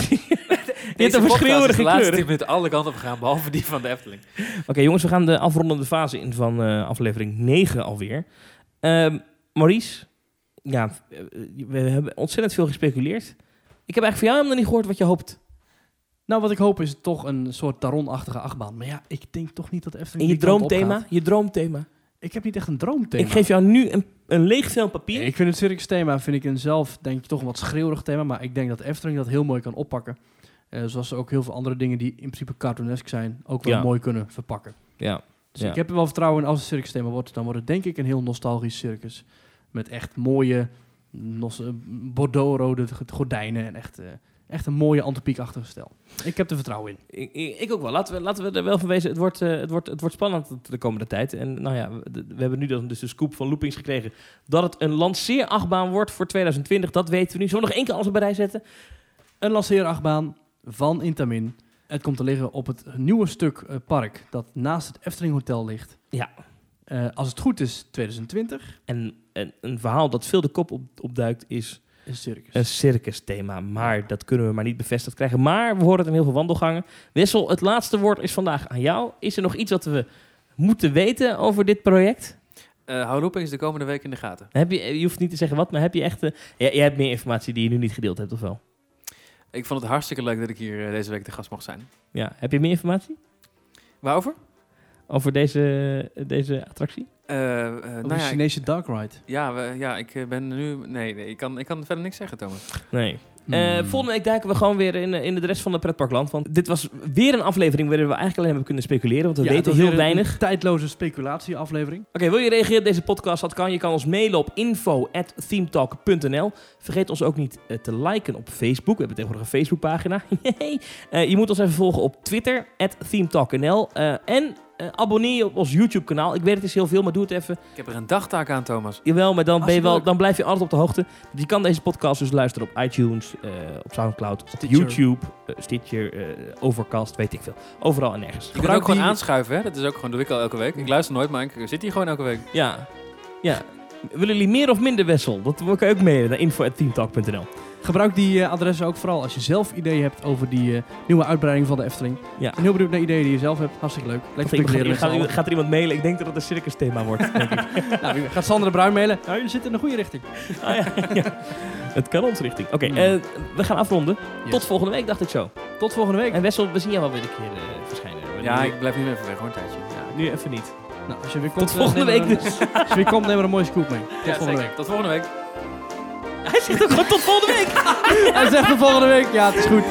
je hebt een podcast is verschreeuwerige de laatste kleuren. tien minuten alle kanten op gegaan, behalve die van de Efteling. Oké, jongens, we gaan de afrondende fase in van eh, aflevering 9 alweer. Ehm, Maurice, ja, eh, we hebben ontzettend veel gespeculeerd. Ik heb eigenlijk van jou helemaal niet gehoord wat je hoopt. Nou, wat ik hoop is toch een soort Taron-achtige achtbaan. Maar ja, ik denk toch niet dat de Efteling In je droomthema, je droomthema. Ik heb niet echt een droomthema. Ik geef jou nu een, een leeg vel papier. Nee, ik vind het circus thema vind ik een zelf denk ik toch een wat schreeuwerig thema, maar ik denk dat Efteling dat heel mooi kan oppakken. Eh, zoals ze ook heel veel andere dingen die in principe cartoonesk zijn, ook wel Ja. mooi kunnen verpakken. Ja. Dus Ja. ik heb er wel vertrouwen in als het circus thema wordt, dan wordt het denk ik een heel nostalgisch circus. Met echt mooie eh, bordeaux-rode gordijnen en echt, eh, echt een mooie antipiekachtige stijl. Ik heb er vertrouwen in. Ik, ik, ik ook wel. Laten we, laten we er wel van wezen. Het wordt, het, wordt, het wordt spannend de komende tijd. En nou ja, we, we hebben nu dan dus de scoop van Loopings gekregen dat het een lanceerachtbaan wordt voor 2020. Dat weten we nu. Zullen we nog één keer alles op rij zetten? Een lanceerachtbaan van Intamin. Het komt te liggen op het nieuwe stuk eh, park dat naast het Efteling Hotel ligt. Ja. Eh, als het goed is, 2020 En, en een verhaal dat veel de kop op, opduikt is is circus. een circus thema. Maar dat kunnen we maar niet bevestigd krijgen. Maar we horen het in heel veel wandelgangen. Wessel, het laatste woord is vandaag aan jou. Is er nog iets wat we moeten weten over dit project? Eh hou Loopings de komende week in de gaten. Heb je, je hoeft niet te zeggen wat, maar heb je echt... eh, ja, jij hebt meer informatie die je nu niet gedeeld hebt, of wel? Ik vond het hartstikke leuk dat ik hier eh, deze week te gast mocht zijn. Ja. Heb je meer informatie Waarover? over deze, deze attractie? Eh, eh, nou ja, ik, Chinese dark ride. ja, we- ja, ik ben nu... Nee, nee ik, kan, ik kan verder niks zeggen, Thomas. Nee. Eh, Hmm. volgende week duiken we gewoon weer in, in de rest van de pretparkland. Want dit was weer een aflevering waarin we eigenlijk alleen hebben kunnen speculeren. Want we Ja, weten het heel weer een weinig. tijdloze speculatieaflevering. Oké, wil je reageren op deze podcast? Dat kan. Je kan ons mailen op info.themetalk.nl. Vergeet ons ook niet eh, te liken op Facebook. We hebben tegenwoordig een Facebookpagina. Eh, je moet ons even volgen op Twitter, themetalk.nl. Eh, en eh, abonneer je op ons YouTube-kanaal. Ik weet het is heel veel, maar doe het even. Ik heb er een dagtaak aan, Thomas. Jawel, maar dan, ben je wel, dan blijf je altijd op de hoogte. Je kan deze podcast dus luisteren op iTunes, eh, op Soundcloud, op Stitcher. YouTube, eh, Stitcher, eh, Overcast, weet ik veel. Overal en nergens. Je kan Gebruik ook gewoon die- aanschuiven, hè? Dat is ook gewoon, doe ik al elke week. Ik luister nooit, maar ik zit hier gewoon elke week. Ja, ja. Willen jullie meer of minder Wessel? Dat kan je ook mailen naar info.teamtalk.nl. Gebruik die eh, adressen ook vooral als je zelf ideeën hebt over die eh, nieuwe uitbreiding van de Efteling. Ja. Ik ben heel benieuwd naar ideeën die je zelf hebt. Hartstikke leuk. Lekker Gaat, speculeren met z'n gaat, er iemand mailen? Ik denk dat het een circus thema wordt. denk ik. Nou, gaat Sander de Bruin mailen? Nou, je zit in de goede richting. Ah, ja, ja. Het kan ons richting. Oké, Hmm. eh, we gaan afronden. Yes. Tot volgende week, dacht ik zo. Tot volgende week. En Wessel, we zien jou wel weer een keer eh, verschijnen. Ja, nu, ik blijf nu even weg, hoor, een tijdje. ja, nu even niet. Nou, als je weer komt, Tot volgende week dus. Als je weer komt, neem er een mooie scoop mee. Tot Ja, volgende zeker. Tot volgende week. Hij zegt ook gewoon tot volgende week. Hij zegt tot volgende week. Ja, het is goed.